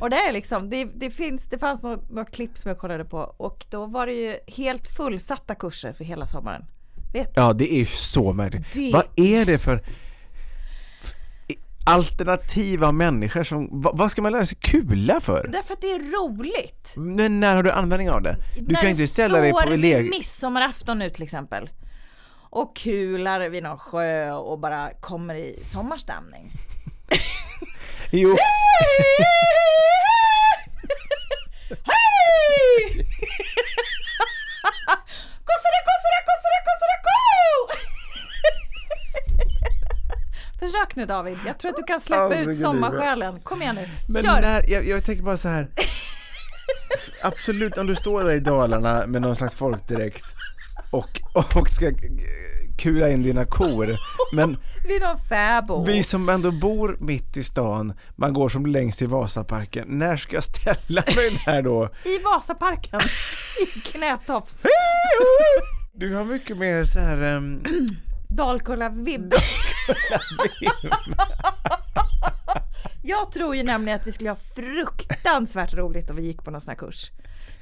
[SPEAKER 2] Och det är liksom, det, det finns, det fanns något, något klipp som jag kollade på och då var det ju helt fullsatta kurser för hela sommaren. Vet,
[SPEAKER 1] Ja, det är ju så märkligt.
[SPEAKER 2] Det-
[SPEAKER 1] Vad är det för alternativa människor som... va- Vad ska man lära sig kula för?
[SPEAKER 2] därför att det är roligt.
[SPEAKER 1] Men när har du användning av det? Du
[SPEAKER 2] När
[SPEAKER 1] kan inte ställa dig på
[SPEAKER 2] står
[SPEAKER 1] eleg...
[SPEAKER 2] vid midsommarafton nu till exempel och kular vid någon sjö och bara kommer i sommarstämning. [laughs]
[SPEAKER 1] Jo,
[SPEAKER 2] Hej! Kossade, [laughs] kossade, kossade, kossade, ko! Försök nu David, jag tror att du kan släppa
[SPEAKER 1] i
[SPEAKER 2] ut sommarsjälen. Kom igen nu,
[SPEAKER 1] men
[SPEAKER 2] kör!
[SPEAKER 1] när, jag, jag tänker bara så här. Absolut, om du står där i Dalarna med någon slags folkdräkt och, och ska kula in dina kor. Men
[SPEAKER 2] Vid någon fäbo.
[SPEAKER 1] vi som ändå bor mitt i stan, man går som längst i Vasaparken. När ska jag ställa mig där då?
[SPEAKER 2] I Vasaparken. I knätofs. [laughs]
[SPEAKER 1] Du har mycket mer så här... ehm,
[SPEAKER 2] Dalkulla-vibb. [laughs] Jag tror ju nämligen att vi skulle ha fruktansvärt roligt om vi gick på någon sån här kurs.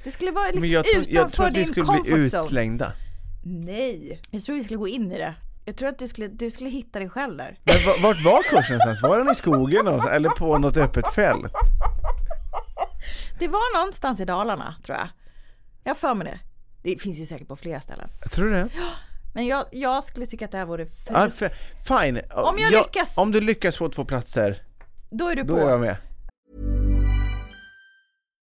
[SPEAKER 2] Det skulle vara liksom
[SPEAKER 1] men jag tror,
[SPEAKER 2] utanför
[SPEAKER 1] jag tror att vi
[SPEAKER 2] din
[SPEAKER 1] skulle bli
[SPEAKER 2] zone.
[SPEAKER 1] utslängda.
[SPEAKER 2] Nej, jag tror vi skulle gå in i det. Jag tror att du skulle, du skulle hitta dig själv där.
[SPEAKER 1] Men va- vart var kursen någonstans? Var den i skogen någonstans? Eller på något öppet fält?
[SPEAKER 2] Det var någonstans i Dalarna, tror jag. Jag har för mig det. Det finns ju säkert på flera ställen.
[SPEAKER 1] Jag tror det.
[SPEAKER 2] Men jag, jag skulle tycka att det här vore för...
[SPEAKER 1] Ja, fine.
[SPEAKER 2] Om jag lyckas-
[SPEAKER 1] Om du lyckas få två platser,
[SPEAKER 2] Då är du
[SPEAKER 1] då
[SPEAKER 2] på.
[SPEAKER 1] är jag med.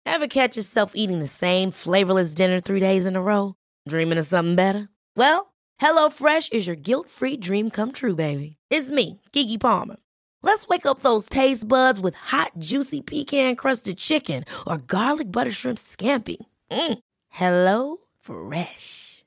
[SPEAKER 3] Ever catch yourself eating the same flavorless dinner three days in a row? Dreaming of something better? Well, HelloFresh is your guilt free dream come true, baby. It's me, Gigi Palmer. Let's wake up those taste buds with hot, juicy pecan crusted chicken or garlic butter shrimp scampi. Mm. Hello Fresh.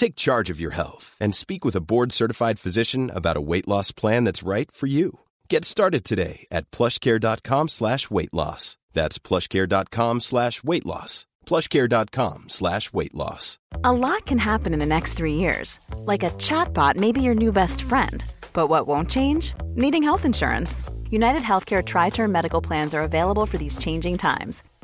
[SPEAKER 4] Take charge of your health and speak with a board-certified physician about a weight loss plan that's right for you. Get started today at plushcare.com slash weight loss. That's plushcare.com slash weight loss. plushcare.com slash weight loss.
[SPEAKER 5] A lot can happen in the next three years. Like a chatbot may be your new best friend. But what won't change? Needing health insurance. United Healthcare Tri Term Medical Plans are available for these changing times.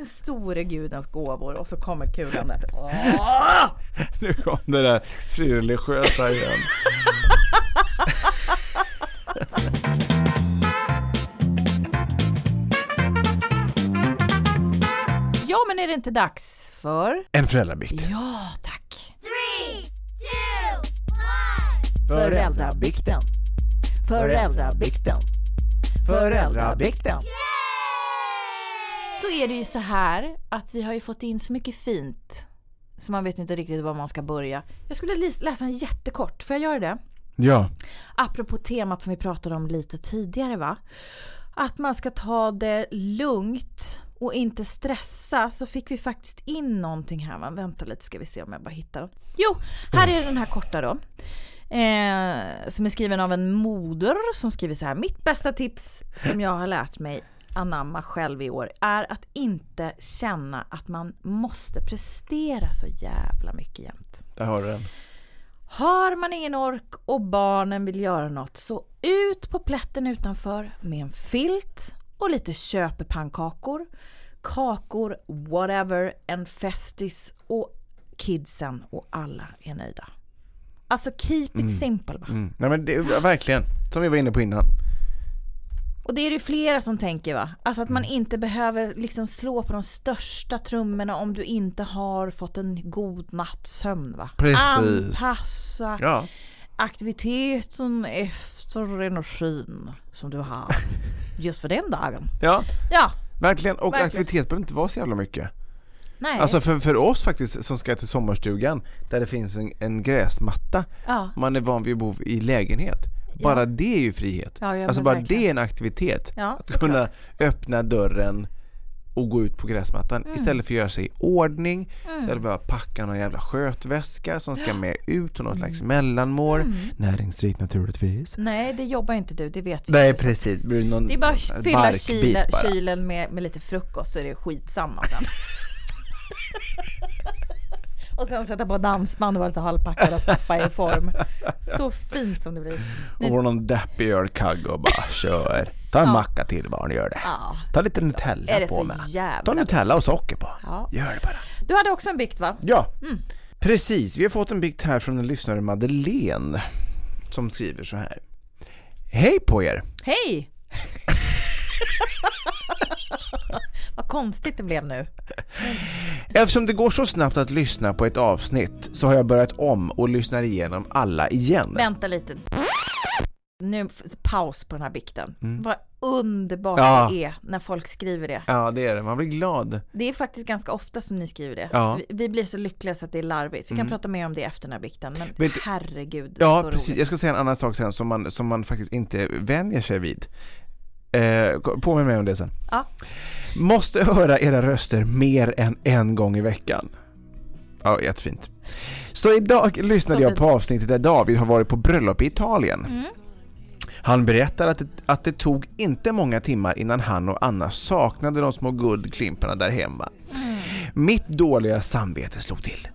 [SPEAKER 2] Den store gudens gåvor och så kommer kulan där. [laughs] Åh!
[SPEAKER 1] Nu kom det där frireligiösa igen.
[SPEAKER 2] Ja, men är det inte dags för?
[SPEAKER 1] En föräldrabikt.
[SPEAKER 2] Ja, tack.
[SPEAKER 1] Föräldrabikten. Föräldrabikten. Föräldrabikten.
[SPEAKER 2] Då är det ju så här att vi har ju fått in så mycket fint så man vet inte riktigt var man ska börja. Jag skulle läsa en jättekort, får jag göra det?
[SPEAKER 1] Ja.
[SPEAKER 2] Apropå temat som vi pratade om lite tidigare va? Att man ska ta det lugnt och inte stressa så fick vi faktiskt in någonting här. Va? Vänta lite ska vi se om jag bara hittar den. Jo, här är den här korta då. Eh, som är skriven av en moder som skriver så här. Mitt bästa tips som jag har lärt mig anamma själv i år är att inte känna att man måste prestera så jävla mycket jämt.
[SPEAKER 1] Där har du den.
[SPEAKER 2] Har man ingen ork och barnen vill göra något så ut på plätten utanför med en filt och lite köpepannkakor, kakor, whatever, en festis och kidsen och alla är nöjda. Alltså keep it simple va?
[SPEAKER 1] Mm. Nej men det, verkligen, som vi var inne på innan.
[SPEAKER 2] Och det är det ju flera som tänker va? Alltså att man inte behöver liksom slå på de största trummorna om du inte har fått en god nattsömn va?
[SPEAKER 1] Precis.
[SPEAKER 2] Anpassa
[SPEAKER 1] Ja.
[SPEAKER 2] aktiviteten efter energin som du har [laughs] just för den dagen.
[SPEAKER 1] Ja,
[SPEAKER 2] Ja,
[SPEAKER 1] verkligen. Och
[SPEAKER 2] Verkligen.
[SPEAKER 1] aktivitet behöver inte vara så jävla mycket.
[SPEAKER 2] nej.
[SPEAKER 1] Alltså för, för oss faktiskt som ska till sommarstugan där det finns en, en gräsmatta.
[SPEAKER 2] ja.
[SPEAKER 1] Man är van vid att bo i lägenhet. Bara det är ju frihet.
[SPEAKER 2] Ja, ja,
[SPEAKER 1] alltså bara
[SPEAKER 2] verkligen.
[SPEAKER 1] det är en aktivitet.
[SPEAKER 2] Ja,
[SPEAKER 1] att
[SPEAKER 2] såklart.
[SPEAKER 1] kunna öppna dörren och gå ut på gräsmattan
[SPEAKER 2] Mm.
[SPEAKER 1] istället för att göra sig i ordning, istället för att packa någon jävla skötväska som ska med ut och något
[SPEAKER 2] Mm.
[SPEAKER 1] slags mellanmål. Näringsrikt naturligtvis.
[SPEAKER 2] Nej, det jobbar inte du, det vet vi.
[SPEAKER 1] Nej precis, det
[SPEAKER 2] är bara att fylla kylen,
[SPEAKER 1] bara.
[SPEAKER 2] kylen med, med lite frukost så är det skitsamma sen. [laughs] Och sen sätta på dansband och vara lite halvpackad och pappa i form. Så fint som det blir.
[SPEAKER 1] Och vara någon deppig ölkagge och bara kör. Ta en macka till barn, gör det.
[SPEAKER 2] Ja.
[SPEAKER 1] Ta lite Nutella
[SPEAKER 2] Är det
[SPEAKER 1] på
[SPEAKER 2] så
[SPEAKER 1] med.
[SPEAKER 2] jävla
[SPEAKER 1] Ta Nutella och socker på.
[SPEAKER 2] Ja.
[SPEAKER 1] Gör det bara.
[SPEAKER 2] Du hade också en bikt va?
[SPEAKER 1] Ja, precis. Vi har fått en bikt här från en lyssnare, Madeleine, som skriver så här. Hej på er!
[SPEAKER 2] Hej! [laughs] Vad konstigt det blev nu.
[SPEAKER 1] Eftersom det går så snabbt att lyssna på ett avsnitt så har jag börjat om och lyssnar igenom alla igen.
[SPEAKER 2] Vänta lite. Nu paus på den här bikten. Vad underbart
[SPEAKER 1] Mm. Ja.
[SPEAKER 2] det är när folk skriver det.
[SPEAKER 1] Ja, det är det. Man blir glad.
[SPEAKER 2] Det är faktiskt ganska ofta som ni skriver det.
[SPEAKER 1] Ja. Mm.
[SPEAKER 2] Vi, vi blir så lyckliga så att det är larvigt. Vi kan prata mer om det efter den här bikten. Men
[SPEAKER 1] du-
[SPEAKER 2] herregud,
[SPEAKER 1] Ja,
[SPEAKER 2] så
[SPEAKER 1] precis.
[SPEAKER 2] roligt.
[SPEAKER 1] Jag ska säga en annan sak sen som man, som man faktiskt inte vänjer sig vid. Eh, påminn mig om det sen.
[SPEAKER 2] Ja.
[SPEAKER 1] Måste höra era röster mer än en gång i veckan. Ja, jättefint. Så idag lyssnade jag på avsnittet där David har varit på bröllop i Italien.
[SPEAKER 2] Mm.
[SPEAKER 1] Han berättar att det, att det tog inte många timmar innan han och Anna saknade de små guldklimparna där hemma.
[SPEAKER 2] Mm.
[SPEAKER 1] Mitt dåliga samvete slog till.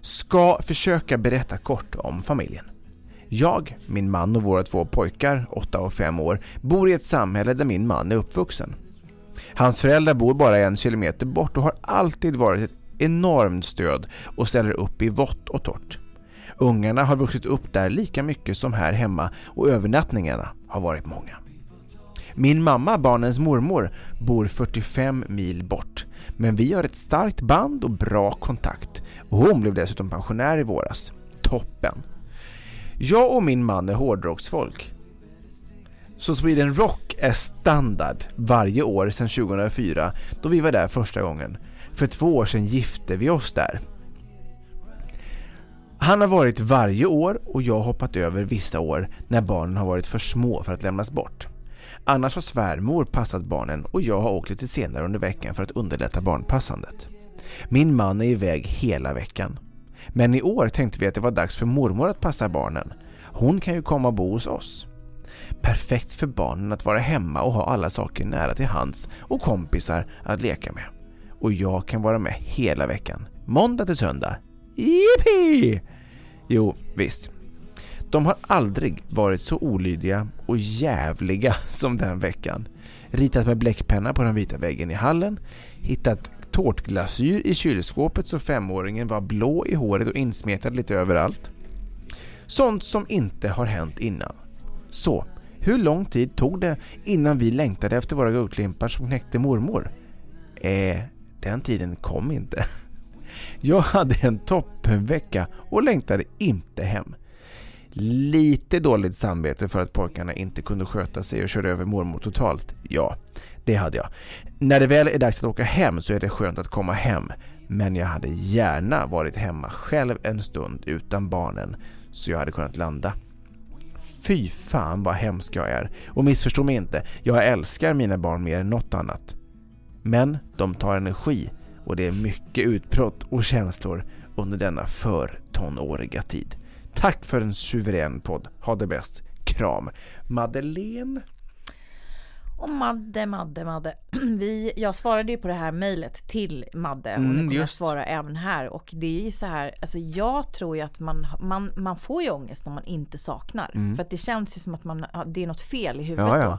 [SPEAKER 1] Ska försöka berätta kort om familjen. Jag, min man och våra två pojkar, 8 och 5 år, bor i ett samhälle där min man är uppvuxen. Hans föräldrar bor bara en kilometer bort och har alltid varit ett enormt stöd och ställer upp i vått och torrt. Ungarna har vuxit upp där lika mycket som här hemma och övernattningarna har varit många. Min mamma, barnens mormor, bor 45 mil bort. Men vi har ett starkt band och bra kontakt. Och hon blev dessutom pensionär i våras. Toppen! Jag och min man är hårdrocksfolk. Så Sweden Rock är standard varje år sedan 2004 då vi var där första gången. För två år sedan gifte vi oss där. Han har varit varje år och jag har hoppat över vissa år när barnen har varit för små för att lämnas bort. Annars har svärmor passat barnen och jag har åkt lite senare under veckan för att underlätta barnpassandet. Min man är iväg hela veckan. Men i år tänkte vi att det var dags för mormor att passa barnen. Hon kan ju komma och bo hos oss. Perfekt för barnen att vara hemma och ha alla saker nära till hands och kompisar att leka med. Och jag kan vara med hela veckan. Måndag till söndag. Jippi! Jo, visst. De har aldrig varit så olydiga och jävliga [laughs] som den veckan. Ritat med bläckpenna på den vita väggen i hallen, hittat tårtglasyr i kylskåpet så femåringen var blå i håret och insmetad lite överallt. Sånt som inte har hänt innan. Så, hur lång tid tog det innan vi längtade efter våra guldklimpar som knäckte mormor? Eh, den tiden kom inte. [laughs] Jag hade en toppenvecka och längtade inte hem. Lite dåligt samvete för att pojkarna inte kunde sköta sig och körde över mormor totalt. Ja, det hade jag. När det väl är dags att åka hem så är det skönt att komma hem. Men jag hade gärna varit hemma själv en stund utan barnen så jag hade kunnat landa. Fy fan vad hemsk jag är. Och missförstå mig inte, jag älskar mina barn mer än något annat. Men de tar energi och det är mycket utbrott och känslor under denna för tonåriga tid. Tack för en suverän podd. Ha det bäst. Kram. Madeleine.
[SPEAKER 2] Och Madde, Madde, Madde. [clears throat] Vi, jag svarade ju på det här mejlet till Madde och
[SPEAKER 1] Mm,
[SPEAKER 2] nu kommer jag svara även här. Och det är ju så här, alltså jag tror ju att man, man, man får ju ångest när man inte saknar. För att det känns ju som att man, det är något fel i huvudet
[SPEAKER 1] Mm. Ja, ja.
[SPEAKER 2] då.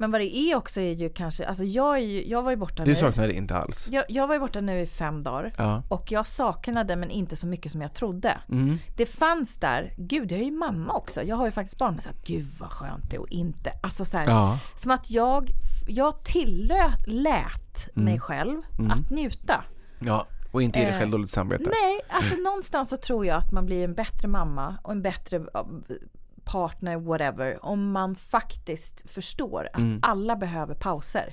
[SPEAKER 2] Men vad det är också är ju kanske, alltså jag, är ju, jag var ju borta
[SPEAKER 1] Du
[SPEAKER 2] nu.
[SPEAKER 1] saknar det inte alls.
[SPEAKER 2] Jag, jag var ju borta nu i fem dagar.
[SPEAKER 1] Ja.
[SPEAKER 2] Och jag saknade men inte så mycket som jag trodde.
[SPEAKER 1] Mm.
[SPEAKER 2] Det fanns där, gud jag är ju mamma också. Jag har ju faktiskt barn. Men så här, gud vad skönt det är och inte. Alltså så här,
[SPEAKER 1] Ja.
[SPEAKER 2] som att jag, jag tillät, lät
[SPEAKER 1] Mm.
[SPEAKER 2] mig själv att njuta.
[SPEAKER 1] Ja, och inte ge dig
[SPEAKER 2] Eh,
[SPEAKER 1] själv dåligt samvete.
[SPEAKER 2] Nej, alltså någonstans så tror jag att man blir en bättre mamma och en bättre partner, whatever, om man faktiskt förstår att
[SPEAKER 1] Mm.
[SPEAKER 2] alla behöver pauser.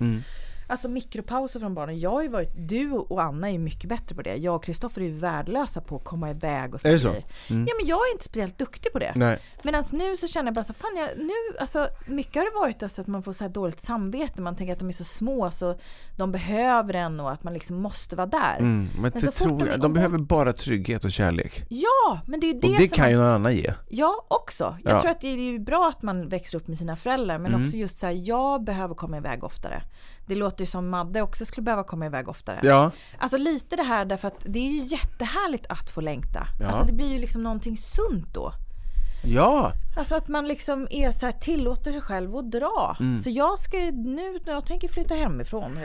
[SPEAKER 2] Alltså mikropauser från barnen. Jag har ju varit, du och Anna är mycket bättre på det. Jag och Kristoffer är ju värdelösa på att komma iväg och
[SPEAKER 1] Är det
[SPEAKER 2] såna
[SPEAKER 1] så?
[SPEAKER 2] grejer. Ja men jag är inte speciellt duktig på det.
[SPEAKER 1] Nej.
[SPEAKER 2] Medan nu så känner jag bara så fan jag, nu, alltså mycket har det varit alltså att man får så här dåligt samvete. Man tänker att de är så små så de behöver en och att man liksom måste vara där.
[SPEAKER 1] Mm, men det
[SPEAKER 2] så fort
[SPEAKER 1] tror
[SPEAKER 2] de-
[SPEAKER 1] jag, de behöver bara trygghet och kärlek.
[SPEAKER 2] Ja, men det är ju det,
[SPEAKER 1] och det
[SPEAKER 2] som
[SPEAKER 1] kan ju någon annan ge.
[SPEAKER 2] Jag också. Jag
[SPEAKER 1] Ja. Mm.
[SPEAKER 2] tror att det är ju bra att man växer upp med sina föräldrar men också just så här, jag behöver komma iväg oftare. Det låter ju som Madde också skulle behöva komma iväg oftare.
[SPEAKER 1] Ja.
[SPEAKER 2] Alltså lite det här därför att det är ju jättehärligt att få längta.
[SPEAKER 1] Ja.
[SPEAKER 2] Alltså det blir ju liksom någonting sunt då.
[SPEAKER 1] Ja.
[SPEAKER 2] Alltså att man liksom är så här, tillåter sig själv att dra.
[SPEAKER 1] Mm.
[SPEAKER 2] Så jag ska ju nu, jag tänker flytta hemifrån.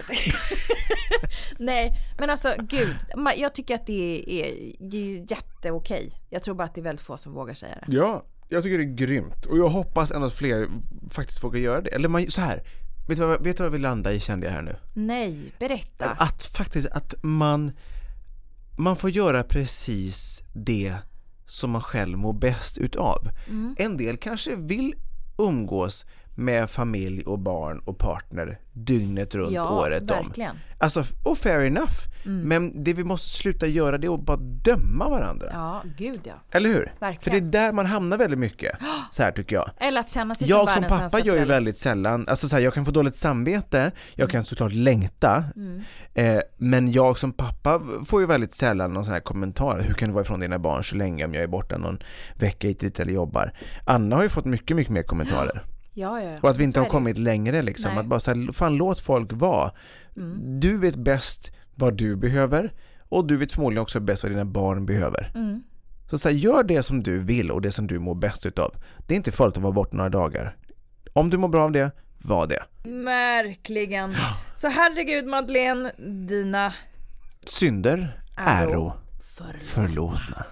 [SPEAKER 2] [laughs] Nej, men alltså gud. Jag tycker att det är, det är jätteokej. Jag tror bara att det är väldigt få som vågar säga det.
[SPEAKER 1] Ja, jag tycker det är grymt. Och jag hoppas ändå att fler faktiskt vågar göra det. Eller man, så här. Vet du, vad, vet du vad vi landar i kände jag här nu?
[SPEAKER 2] Nej, berätta.
[SPEAKER 1] Att faktiskt att man, man får göra precis det som man själv mår bäst utav.
[SPEAKER 2] Mm.
[SPEAKER 1] En del kanske vill umgås med familj och barn och partner dygnet runt
[SPEAKER 2] Ja,
[SPEAKER 1] året
[SPEAKER 2] verkligen. Mm.
[SPEAKER 1] om. Alltså, och fair enough. Men det vi måste sluta göra det är att bara döma varandra.
[SPEAKER 2] Ja, gud ja.
[SPEAKER 1] Eller hur?
[SPEAKER 2] Verkligen.
[SPEAKER 1] För det är där man hamnar väldigt mycket. [gasps] Så här tycker jag.
[SPEAKER 2] Eller att känna sig
[SPEAKER 1] Jag som
[SPEAKER 2] världens
[SPEAKER 1] pappa
[SPEAKER 2] sämsta
[SPEAKER 1] gör ju väldigt sällan, alltså så här, jag kan få dåligt samvete, jag kan såklart längta,
[SPEAKER 2] Mm.
[SPEAKER 1] eh, men jag som pappa får ju väldigt sällan någon sån här kommentar, hur kan du vara ifrån dina barn så länge om jag är borta någon vecka hit eller jobbar? Anna har ju fått mycket, mycket mer kommentarer.
[SPEAKER 2] Ja, ja, ja.
[SPEAKER 1] Och att vi inte
[SPEAKER 2] Så
[SPEAKER 1] har
[SPEAKER 2] är
[SPEAKER 1] kommit längre liksom,
[SPEAKER 2] Nej. Mm.
[SPEAKER 1] att bara säga, fan låt folk vara. Du vet bäst vad du behöver och du vet förmodligen också bäst vad dina barn behöver.
[SPEAKER 2] Mm.
[SPEAKER 1] Så, så här, gör det som du vill och det som du mår bäst utav. Det är inte farligt att vara borta några dagar. Om du mår bra av det, var det.
[SPEAKER 2] Verkligen. Så herregud Madeleine, dina
[SPEAKER 1] Synder,
[SPEAKER 2] Äro
[SPEAKER 1] äro, förlåtna.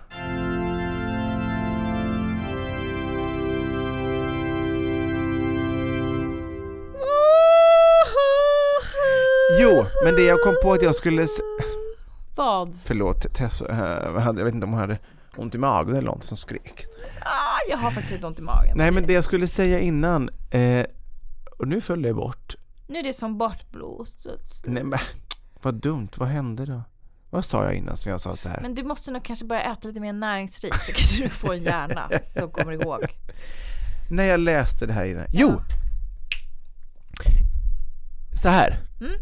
[SPEAKER 1] Jo, men det jag kom på att jag skulle... s-
[SPEAKER 2] Vad?
[SPEAKER 1] Förlåt, Tess, eh, hade- jag vet inte om hon hade ont i magen eller något som skrek.
[SPEAKER 2] Ah, jag har faktiskt lite ont i magen.
[SPEAKER 1] Nej men det jag skulle säga innan, eh, och nu föll det bort.
[SPEAKER 2] Nu är det som bortblåst.
[SPEAKER 1] Nej men, vad dumt, vad hände då? Vad sa jag innan som jag sa så här?
[SPEAKER 2] Men du måste nog kanske börja äta lite mer näringsrikt så kanske du får en hjärna som kommer ihåg.
[SPEAKER 1] När jag läste det här innan. Jo! Så här.
[SPEAKER 2] Mm.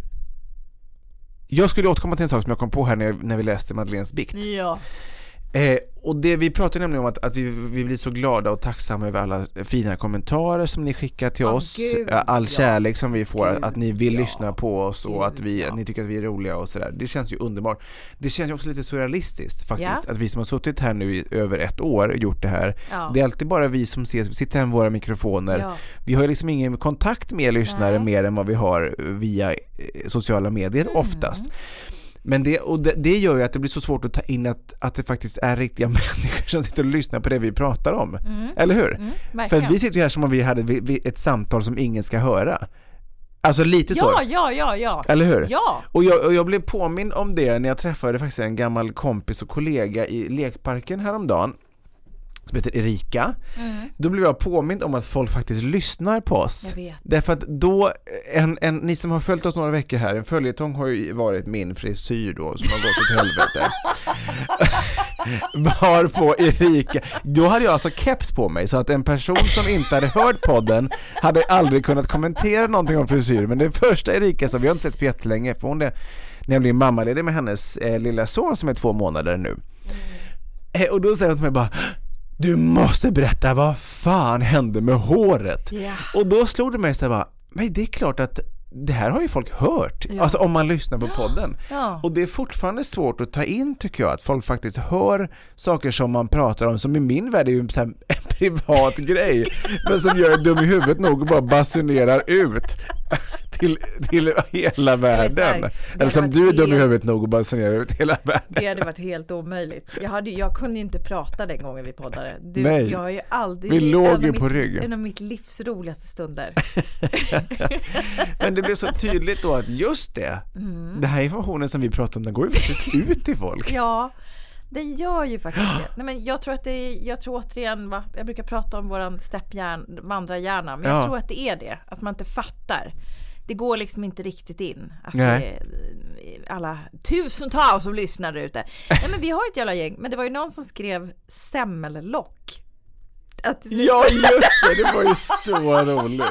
[SPEAKER 1] Jag skulle återkomma till en sak som jag kom på här när, när vi läste Madeleines bikt.
[SPEAKER 2] Ja.
[SPEAKER 1] Eh, och det vi pratade nämligen om att, att vi, vi blir så glada och tacksamma över alla fina kommentarer som ni skickar till
[SPEAKER 2] Ja,
[SPEAKER 1] oss.
[SPEAKER 2] gud,
[SPEAKER 1] Eh, All
[SPEAKER 2] ja.
[SPEAKER 1] kärlek som vi får,
[SPEAKER 2] Gud,
[SPEAKER 1] att ni vill
[SPEAKER 2] ja.
[SPEAKER 1] lyssna på oss och
[SPEAKER 2] Gud,
[SPEAKER 1] att vi,
[SPEAKER 2] ja.
[SPEAKER 1] ni tycker att vi är roliga och sådär. Det känns ju underbart. Det känns ju också lite surrealistiskt faktiskt, att vi som har suttit här nu i över ett år och gjort det här, det är alltid bara vi som ses, sitter här med våra mikrofoner. Vi har ju liksom ingen kontakt med lyssnare
[SPEAKER 2] Nej.
[SPEAKER 1] mer än vad vi har via eh, sociala medier
[SPEAKER 2] Mm.
[SPEAKER 1] oftast. Men det, och det, det gör ju att det blir så svårt att ta in att, att det faktiskt är riktiga [laughs] människor som sitter och lyssnar på det vi pratar om. Eller hur?
[SPEAKER 2] Mm,
[SPEAKER 1] För vi sitter ju här som om vi hade vi- vi- ett samtal som ingen ska höra. Alltså lite så.
[SPEAKER 2] Ja, ja, ja, ja.
[SPEAKER 1] Eller hur?
[SPEAKER 2] Ja.
[SPEAKER 1] Och jag, och jag blev påminn om det när jag träffade faktiskt en gammal kompis och kollega i lekparken häromdagen. Som heter Erika. Då blev jag påmind om att folk faktiskt lyssnar på oss. Därför att då, en, en, ni som har följt oss några veckor här, en följetong har ju varit min frisyr då som har gått åt helvete. [laughs] Varpå Erika, då hade jag alltså keps på mig så att en person som inte hade hört podden hade aldrig kunnat kommentera någonting om frisyr. Men det första Erika sa, vi har inte sett på jättelänge, för hon är nämligen mammaledig med hennes eh, lilla son som är två månader nu. Eh, och då säger hon till mig bara Du måste berätta vad fan hände med håret?
[SPEAKER 2] Ja.
[SPEAKER 1] Och då slog det mig så här bara, men det är klart att det här har ju folk hört,
[SPEAKER 2] Ja.
[SPEAKER 1] alltså om man lyssnar på podden.
[SPEAKER 2] Ja.
[SPEAKER 1] Och det är fortfarande svårt att ta in tycker jag, att folk faktiskt hör saker som man pratar om, som i min värld är ju [laughs] en, privat grej, men som är dum i huvudet nog och bara basunerar ut till, till hela världen. Eller,
[SPEAKER 2] hade
[SPEAKER 1] som du är dum i huvudet nog och basunerar ut hela världen.
[SPEAKER 2] Det hade varit helt omöjligt. Jag, hade, jag kunde ju inte prata den gången vi poddade. Du,
[SPEAKER 1] Nej.
[SPEAKER 2] Jag har ju aldrig...
[SPEAKER 1] Vi
[SPEAKER 2] är
[SPEAKER 1] låg ju
[SPEAKER 2] mitt-
[SPEAKER 1] på rygg.
[SPEAKER 2] En av mitt livs roligaste stunder. [laughs]
[SPEAKER 1] Men det blev så tydligt då att just det,
[SPEAKER 2] Mm.
[SPEAKER 1] den här informationen som vi pratar om, den går ju faktiskt ut till folk.
[SPEAKER 2] Ja, den gör ju faktiskt det. Nej, men jag tror att det är, jag tror återigen, va, jag brukar prata om våran stepphjärn, vandrarhjärna, men
[SPEAKER 1] Ja.
[SPEAKER 2] jag tror att det är det, att man inte fattar. Det går liksom inte riktigt in. Att
[SPEAKER 1] Nej.
[SPEAKER 2] det alla tusentals som lyssnar där ute. Nej men vi har ett jävla gäng, men det var ju någon som skrev semmellock.
[SPEAKER 1] Ja just det, det var ju så roligt.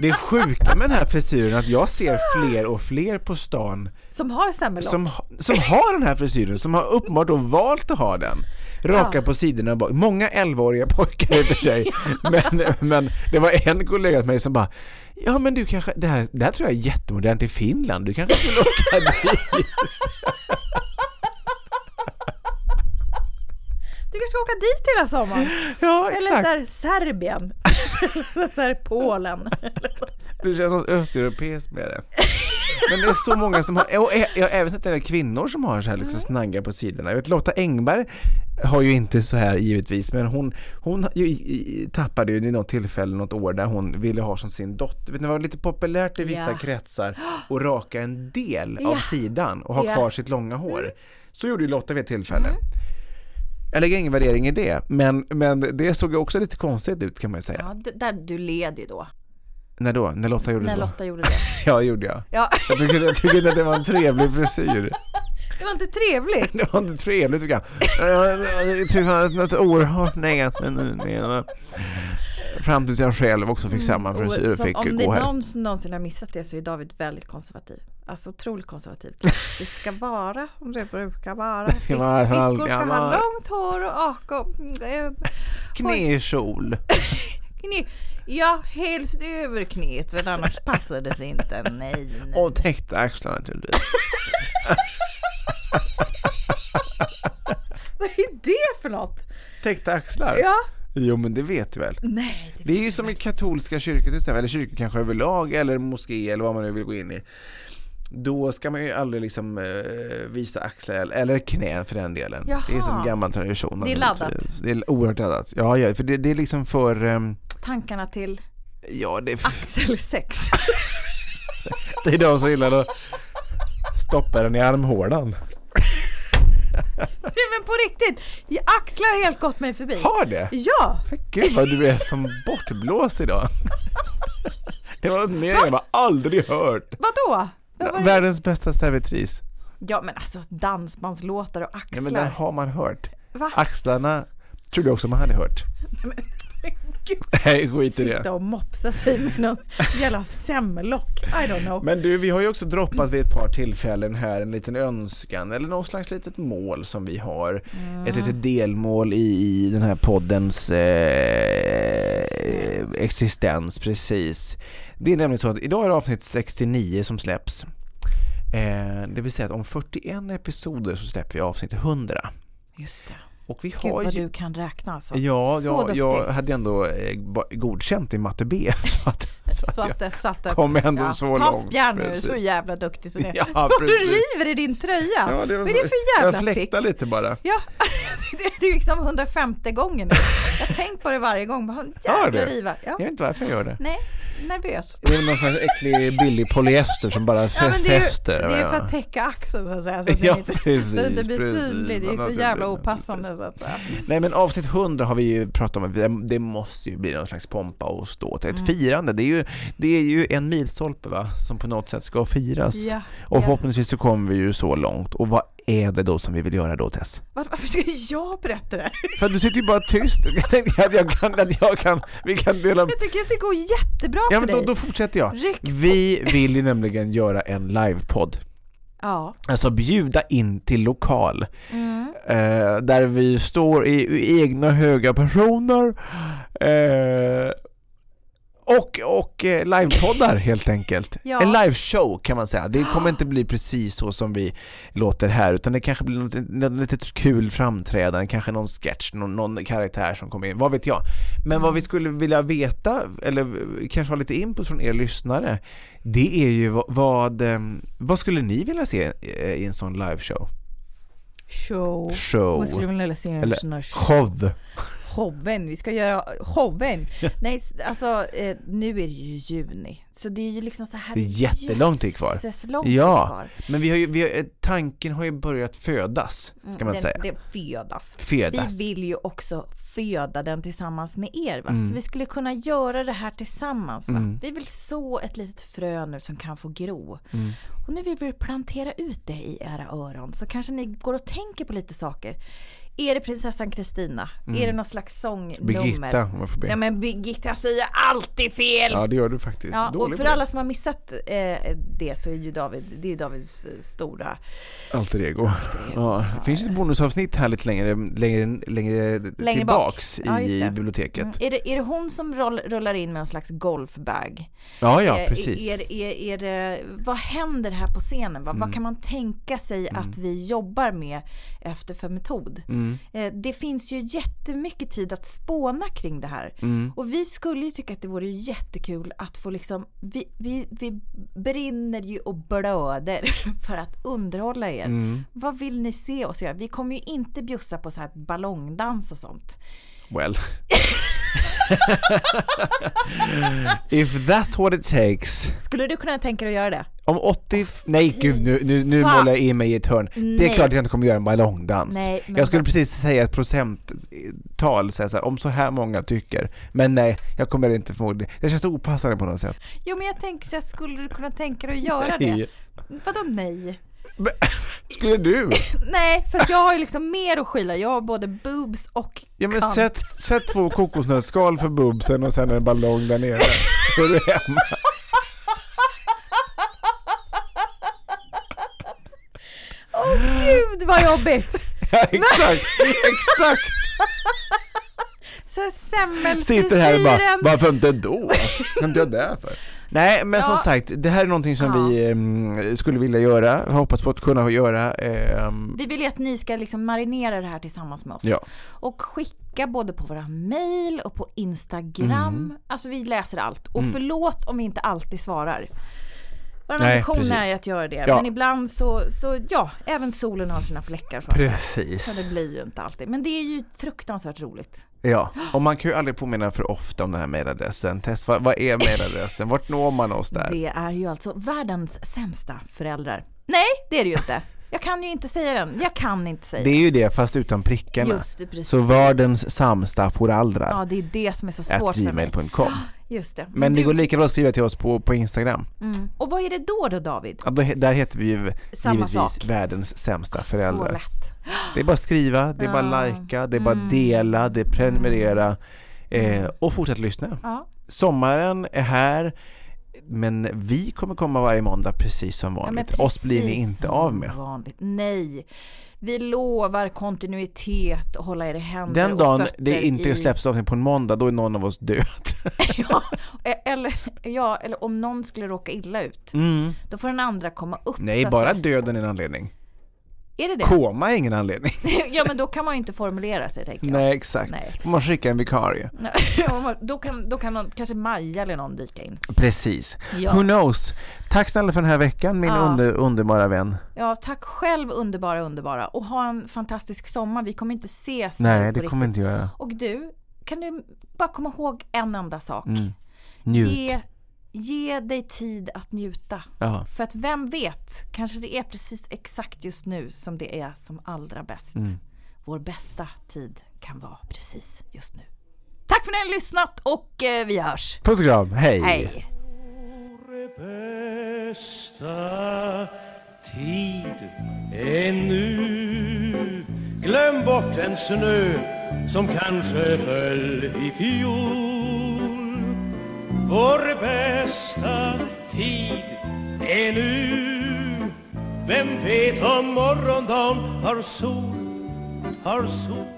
[SPEAKER 1] Det sjuka med den här frisyren att jag ser fler och fler på stan
[SPEAKER 2] Som har semmellock.
[SPEAKER 1] som, som har den här frisyren, som har uppenbart då valt att ha den. Raka
[SPEAKER 2] Ja.
[SPEAKER 1] på sidorna bak. Många 11-åriga pojkar i och för sig. [laughs] Men, men det var en kollega till mig som bara Ja men du kanske, det här, det här tror jag är jättemodernt i Finland, du kanske skulle åka [laughs] dit?
[SPEAKER 2] Du kanske ska åka dit hela sommaren.
[SPEAKER 1] Ja
[SPEAKER 2] Eller
[SPEAKER 1] exakt.
[SPEAKER 2] så här Serbien. [laughs] så här Polen.
[SPEAKER 1] Det känns något östeuropeiskt med det. Men det är så många som har, och jag har även sett en del kvinnor som har så här liksom snaggar på sidorna. Jag vet Lotta Engberg har ju inte så här givetvis, men hon, hon ju, tappade ju i något tillfälle något år där hon ville ha som sin dotter, vet ni, det var lite populärt i vissa
[SPEAKER 2] Ja.
[SPEAKER 1] kretsar att raka en del av
[SPEAKER 2] Ja.
[SPEAKER 1] sidan och ha
[SPEAKER 2] Ja.
[SPEAKER 1] kvar sitt långa hår. Så gjorde ju Lotta vid ett tillfälle. Jag lägger ingen värdering i det, men, men det såg också lite konstigt ut kan man ju säga.
[SPEAKER 2] Ja, där du led ju då.
[SPEAKER 1] När då? När Lotta gjorde
[SPEAKER 2] När
[SPEAKER 1] så?
[SPEAKER 2] Lotta gjorde det. [laughs]
[SPEAKER 1] Ja, det gjorde jag.
[SPEAKER 2] Ja,
[SPEAKER 1] Jag tycker, jag tycker inte att det var en trevlig frisyr.
[SPEAKER 2] det var inte trevligt.
[SPEAKER 1] Det var inte trevligt tycker jag. Tycker att något oerhört negativt Fram tills jag själv också fick samma frisyr och
[SPEAKER 2] Mm,
[SPEAKER 1] fick
[SPEAKER 2] om det
[SPEAKER 1] gå
[SPEAKER 2] är
[SPEAKER 1] här.
[SPEAKER 2] någon som någonsin har missat det så är David väldigt konservativ. Alltså otroligt konservativ. Det ska vara som det brukar vara.
[SPEAKER 1] ska vara
[SPEAKER 2] Flickor ska ha långt hår och aka. eh,
[SPEAKER 1] Knäkjol.
[SPEAKER 2] Kne. Ja, helst över knät för annars [laughs] passar det sig inte. Nej, nej.
[SPEAKER 1] Och täckta axlar naturligtvis. [laughs]
[SPEAKER 2] Vad är det för något?
[SPEAKER 1] Täckta axlar?
[SPEAKER 2] Ja.
[SPEAKER 1] Jo men det vet du väl?
[SPEAKER 2] Nej, det
[SPEAKER 1] Det är ju som i katolska kyrkor till exempel, eller kyrkor kanske överlag, eller moské eller vad man nu vill gå in i. Då ska man ju aldrig liksom eh, visa axlar eller- knän för den delen. Det är
[SPEAKER 2] Jaha.
[SPEAKER 1] en gammal tradition.
[SPEAKER 2] Det är laddat.
[SPEAKER 1] Det är oerhört laddat. Ja, ja för det, det är liksom för... ehm,
[SPEAKER 2] tankarna till
[SPEAKER 1] ja, det är,
[SPEAKER 2] axelsex. [laughs]
[SPEAKER 1] det är de som gillar att stoppa den i armhålan.
[SPEAKER 2] Nej men på riktigt, Ja, axlar har helt gått mig förbi.
[SPEAKER 1] Har det?
[SPEAKER 2] Ja,
[SPEAKER 1] Men Gud vad du är som bortblåst idag. Det var något mer jag bara aldrig hört.
[SPEAKER 2] vadå? Vad det?
[SPEAKER 1] Världens bästa servitris.
[SPEAKER 2] Ja men alltså dansbandslåtar och
[SPEAKER 1] Ja,
[SPEAKER 2] axlar.
[SPEAKER 1] men den har man hört.
[SPEAKER 2] Va?
[SPEAKER 1] Axlarna trodde jag också man hade hört.
[SPEAKER 2] Gud,
[SPEAKER 1] Nej, skit i
[SPEAKER 2] Sitta
[SPEAKER 1] det.
[SPEAKER 2] och mopsa sig med någon jävla semmellock. I don't know.
[SPEAKER 1] Men du, vi har ju också droppat vid ett par tillfällen här en liten önskan eller någon slags litet mål som vi har. Ett litet delmål i, i den här poddens eh, existens, precis. Det är nämligen så att idag är det avsnitt 69 som släpps. Eh, det vill säga att om 41 episoder så släpper vi avsnitt 100.
[SPEAKER 2] Just det.
[SPEAKER 1] Och vi
[SPEAKER 2] Gud
[SPEAKER 1] har
[SPEAKER 2] vad
[SPEAKER 1] ju...
[SPEAKER 2] du kan räkna alltså.
[SPEAKER 1] Ja,
[SPEAKER 2] Så
[SPEAKER 1] jag, jag hade ändå eh, godkänt i matte B. [laughs] Så att, så att
[SPEAKER 2] Så
[SPEAKER 1] jag,
[SPEAKER 2] att det satt där.
[SPEAKER 1] kom ändå så
[SPEAKER 2] Ta
[SPEAKER 1] långt,
[SPEAKER 2] spjärn nu, så jävla duktig som du är. [laughs]
[SPEAKER 1] Ja,
[SPEAKER 2] Vad du river i din tröja.
[SPEAKER 1] Ja,
[SPEAKER 2] Vad är det för
[SPEAKER 1] jag
[SPEAKER 2] jävla
[SPEAKER 1] fläktar
[SPEAKER 2] tics?
[SPEAKER 1] lite bara.
[SPEAKER 2] Ja, [laughs] det är liksom 150 gången nu. Jag har tänkt på det varje gång. Bara, jävla
[SPEAKER 1] du?
[SPEAKER 2] riva. Ja.
[SPEAKER 1] Jag vet inte varför jag gör det.
[SPEAKER 2] Nej, nervös.
[SPEAKER 1] Det är någon slags äcklig billig polyester som bara
[SPEAKER 2] Ja, men det är ju
[SPEAKER 1] fäster.
[SPEAKER 2] det är för att täcka axeln så att säga. Så att,
[SPEAKER 1] Ja,
[SPEAKER 2] inte,
[SPEAKER 1] precis,
[SPEAKER 2] så att det inte blir synlig. Det är så jävla opassande så att säga.
[SPEAKER 1] Nej men avsnitt 100 har vi ju pratat om, det- det måste ju bli någon slags pompa och ståt.
[SPEAKER 2] Mm.
[SPEAKER 1] Ett firande, det är, ju, det är ju en milstolpe va, som på något sätt ska firas.
[SPEAKER 2] Ja,
[SPEAKER 1] och
[SPEAKER 2] ja.
[SPEAKER 1] förhoppningsvis så kommer vi ju så långt. Och vad är det då som vi vill göra då Tess?
[SPEAKER 2] Var- Varför ska jag berätta det här?
[SPEAKER 1] För du sitter ju bara tyst. Jag tänkte att jag kan, att jag kan, vi kan dela...
[SPEAKER 2] Jag tycker att det går jättebra
[SPEAKER 1] Ja
[SPEAKER 2] för
[SPEAKER 1] men då,
[SPEAKER 2] dig.
[SPEAKER 1] då fortsätter jag.
[SPEAKER 2] Ryck på.
[SPEAKER 1] Vi vill ju nämligen göra en livepodd.
[SPEAKER 2] Ja.
[SPEAKER 1] Alltså bjuda in till lokal.
[SPEAKER 2] Mm.
[SPEAKER 1] Eh, där vi står i, i egna höga personer. Eh, och och eh, livepoddar helt enkelt.
[SPEAKER 2] Ja.
[SPEAKER 1] En liveshow kan man säga. Det kommer inte bli precis så som vi låter här utan det kanske blir något, något litet kul framträdande, kanske någon sketch, någon, någon karaktär som kommer in, vad vet jag. Men vad vi skulle vilja veta, eller kanske ha lite input från er lyssnare, det är ju vad, vad, eh, vad skulle ni vilja se eh, i en sån liveshow?
[SPEAKER 2] Show.
[SPEAKER 1] Show.
[SPEAKER 2] Man skulle vilja se en
[SPEAKER 1] Eller
[SPEAKER 2] sån här
[SPEAKER 1] show.
[SPEAKER 2] Showen. Vi ska göra showen. [laughs] Nej, alltså eh, nu är det ju juni. Så det är ju liksom så här.
[SPEAKER 1] Det är jättelång tid kvar. Ja,
[SPEAKER 2] kvar.
[SPEAKER 1] men vi har ju, vi har, eh, tanken har ju börjat födas, ska man
[SPEAKER 2] den,
[SPEAKER 1] säga.
[SPEAKER 2] Det födas.
[SPEAKER 1] Födas.
[SPEAKER 2] Vi vill ju också föda den tillsammans med er. Va?
[SPEAKER 1] Mm.
[SPEAKER 2] Så vi skulle kunna göra det här tillsammans. Va?
[SPEAKER 1] Mm.
[SPEAKER 2] Vi vill så ett litet frö nu som kan få gro.
[SPEAKER 1] Mm.
[SPEAKER 2] Och nu vill vi plantera ut det i era öron. Så kanske ni går och tänker på lite saker. Är det prinsessan Kristina? Är det någon slags sångnummer?
[SPEAKER 1] Mm. Birgitta, får be.
[SPEAKER 2] Ja men Birgitta, säger alltid fel!
[SPEAKER 1] Ja, det gör du faktiskt.
[SPEAKER 2] Ja,
[SPEAKER 1] Dålig
[SPEAKER 2] och för alla som har missat eh, det så är ju David, det är ju Davids eh, stora
[SPEAKER 1] Alter ego. Ja, det finns ju ett bonusavsnitt här lite längre, längre, längre,
[SPEAKER 2] Längre
[SPEAKER 1] tillbaks
[SPEAKER 2] bak. Ja,
[SPEAKER 1] i
[SPEAKER 2] det.
[SPEAKER 1] biblioteket.
[SPEAKER 2] Mm. Är, det, är det hon som roll, rullar in med en slags golfbag?
[SPEAKER 1] Ja, ja,
[SPEAKER 2] Eh,
[SPEAKER 1] precis.
[SPEAKER 2] Är, är, är det, vad händer här på scenen? Va?
[SPEAKER 1] Mm.
[SPEAKER 2] Vad kan man tänka sig att vi jobbar med efter för metod?
[SPEAKER 1] Mm.
[SPEAKER 2] Eh, det finns ju jättemycket tid att spåna kring det här.
[SPEAKER 1] Mm.
[SPEAKER 2] Och vi skulle ju tycka att det vore jättekul att få liksom, vi, vi, vi brinner ju och blöder [laughs] för att underhålla er.
[SPEAKER 1] Mm.
[SPEAKER 2] Vad vill ni se oss göra? Vi kommer ju inte bjussa på så här ballongdans och sånt.
[SPEAKER 1] Well. [laughs] [laughs] If that's what it takes.
[SPEAKER 2] Skulle du kunna tänka dig att göra det?
[SPEAKER 1] Om 80... Nej gud, nu, nu, nu
[SPEAKER 2] Fan.
[SPEAKER 1] målar jag in mig i ett hörn. Det är klart att jag inte kommer göra en ballongdans.
[SPEAKER 2] Nej,
[SPEAKER 1] jag skulle precis säga ett procenttal, säga så här, om så här många tycker. Men nej, jag kommer inte förmodligen. Det känns opassande på något sätt.
[SPEAKER 2] Jo men jag tänkte, jag skulle du kunna tänka dig att göra det? [laughs]
[SPEAKER 1] Nej.
[SPEAKER 2] Vadå nej? [laughs]
[SPEAKER 1] Skulle du? [laughs]
[SPEAKER 2] Nej, för jag har ju liksom mer att skylla. Jag har både boobs och
[SPEAKER 1] Ja men
[SPEAKER 2] kant.
[SPEAKER 1] sätt, sätt två kokosnötsskal för bubsen och sen en ballong där nere. Så är du hemma.
[SPEAKER 2] Åh gud vad jobbigt! [laughs]
[SPEAKER 1] Ja, exakt, exakt.
[SPEAKER 2] Så semmelfrisyren.
[SPEAKER 1] Sitter här och bara, varför inte då? Vad jag där för? Nej men som
[SPEAKER 2] Ja.
[SPEAKER 1] sagt, det här är någonting som
[SPEAKER 2] Ja.
[SPEAKER 1] vi em, skulle vilja göra, hoppas på att kunna göra. ehm,
[SPEAKER 2] Vi vill ju att ni ska liksom marinera det här tillsammans med oss.
[SPEAKER 1] Ja.
[SPEAKER 2] Och skicka både på våra mail och på Instagram.
[SPEAKER 1] Mm.
[SPEAKER 2] Alltså vi läser allt. Och förlåt om vi inte alltid svarar. Vår
[SPEAKER 1] Nej,
[SPEAKER 2] ambition
[SPEAKER 1] precis.
[SPEAKER 2] är att göra det.
[SPEAKER 1] Ja.
[SPEAKER 2] Men ibland så, så, ja, även solen har sina fläckar så säga. Så
[SPEAKER 1] Precis.
[SPEAKER 2] det blir ju inte alltid. Men det är ju fruktansvärt roligt.
[SPEAKER 1] Ja, och man kan ju aldrig påminna för ofta om den här mailadressen. Tess, vad, vad är mailadressen? Vart når man oss där?
[SPEAKER 2] Det är ju alltså världens sämsta föräldrar. Nej, det är det ju inte. Jag kan ju inte säga den. Jag kan inte säga
[SPEAKER 1] Det är ju det fast utan prickarna.
[SPEAKER 2] Just det, precis.
[SPEAKER 1] Så världens sämsta föräldrar.
[SPEAKER 2] Ja, det är det som är så svårt för mig.
[SPEAKER 1] gmail.com.
[SPEAKER 2] Just det.
[SPEAKER 1] Men det
[SPEAKER 2] du-
[SPEAKER 1] går lika bra att skriva till oss på, på Instagram.
[SPEAKER 2] mm. Och vad är det då då David?
[SPEAKER 1] Ja, då, där heter vi ju
[SPEAKER 2] Samma
[SPEAKER 1] givetvis
[SPEAKER 2] sak.
[SPEAKER 1] världens sämsta
[SPEAKER 2] Så
[SPEAKER 1] föräldrar.
[SPEAKER 2] lätt.
[SPEAKER 1] Det är bara att skriva, det är bara
[SPEAKER 2] Ja.
[SPEAKER 1] att likea, det är bara
[SPEAKER 2] Mm.
[SPEAKER 1] dela, det är prenumerera eh, och fortsätt lyssna.
[SPEAKER 2] Ja.
[SPEAKER 1] Sommaren är här, men vi kommer komma varje måndag precis som
[SPEAKER 2] Ja, men
[SPEAKER 1] vanligt. Oss blir ni
[SPEAKER 2] precis
[SPEAKER 1] inte av med.
[SPEAKER 2] Vanligt. Nej. Vi lovar kontinuitet och hålla er i händer
[SPEAKER 1] Den dagen det inte
[SPEAKER 2] i...
[SPEAKER 1] släpps avsnitt på en måndag, då är någon av oss död. [laughs]
[SPEAKER 2] ja, eller, ja, eller om någon skulle råka illa ut.
[SPEAKER 1] Mm.
[SPEAKER 2] Då får den andra komma upp.
[SPEAKER 1] Nej, bara döden är en anledning.
[SPEAKER 2] Är det det?
[SPEAKER 1] Koma är ingen anledning. [laughs]
[SPEAKER 2] ja, men då kan man ju inte formulera sig, tänker jag.
[SPEAKER 1] Nej, exakt.
[SPEAKER 2] Nej.
[SPEAKER 1] Då måste skicka en vikarie. [laughs]
[SPEAKER 2] då kan, då kan någon, kanske Maja eller någon dyka in.
[SPEAKER 1] Precis.
[SPEAKER 2] Ja.
[SPEAKER 1] Who knows? Tack snälla för den här veckan, min
[SPEAKER 2] Ja.
[SPEAKER 1] under, underbara vän.
[SPEAKER 2] Ja, tack själv underbara, underbara. Och ha en fantastisk sommar. Vi kommer inte ses
[SPEAKER 1] Nej, det kommer
[SPEAKER 2] riktigt.
[SPEAKER 1] inte göra.
[SPEAKER 2] Och du, kan du bara komma ihåg en enda sak?
[SPEAKER 1] Mm. Njut.
[SPEAKER 2] Ge, ge dig tid att njuta.
[SPEAKER 1] Ja.
[SPEAKER 2] För att vem vet, kanske det är precis exakt just nu som det är som allra bäst.
[SPEAKER 1] Mm.
[SPEAKER 2] Vår bästa tid kan vara precis just nu. Tack för att ni har lyssnat och eh, vi hörs.
[SPEAKER 1] Puss och kram, hej!
[SPEAKER 2] Hej!
[SPEAKER 6] bästa tid är nu Glöm bort en snö som kanske föll i fjol vår bästa tid är nu. Vem vet om morgondagen har sol, har sol,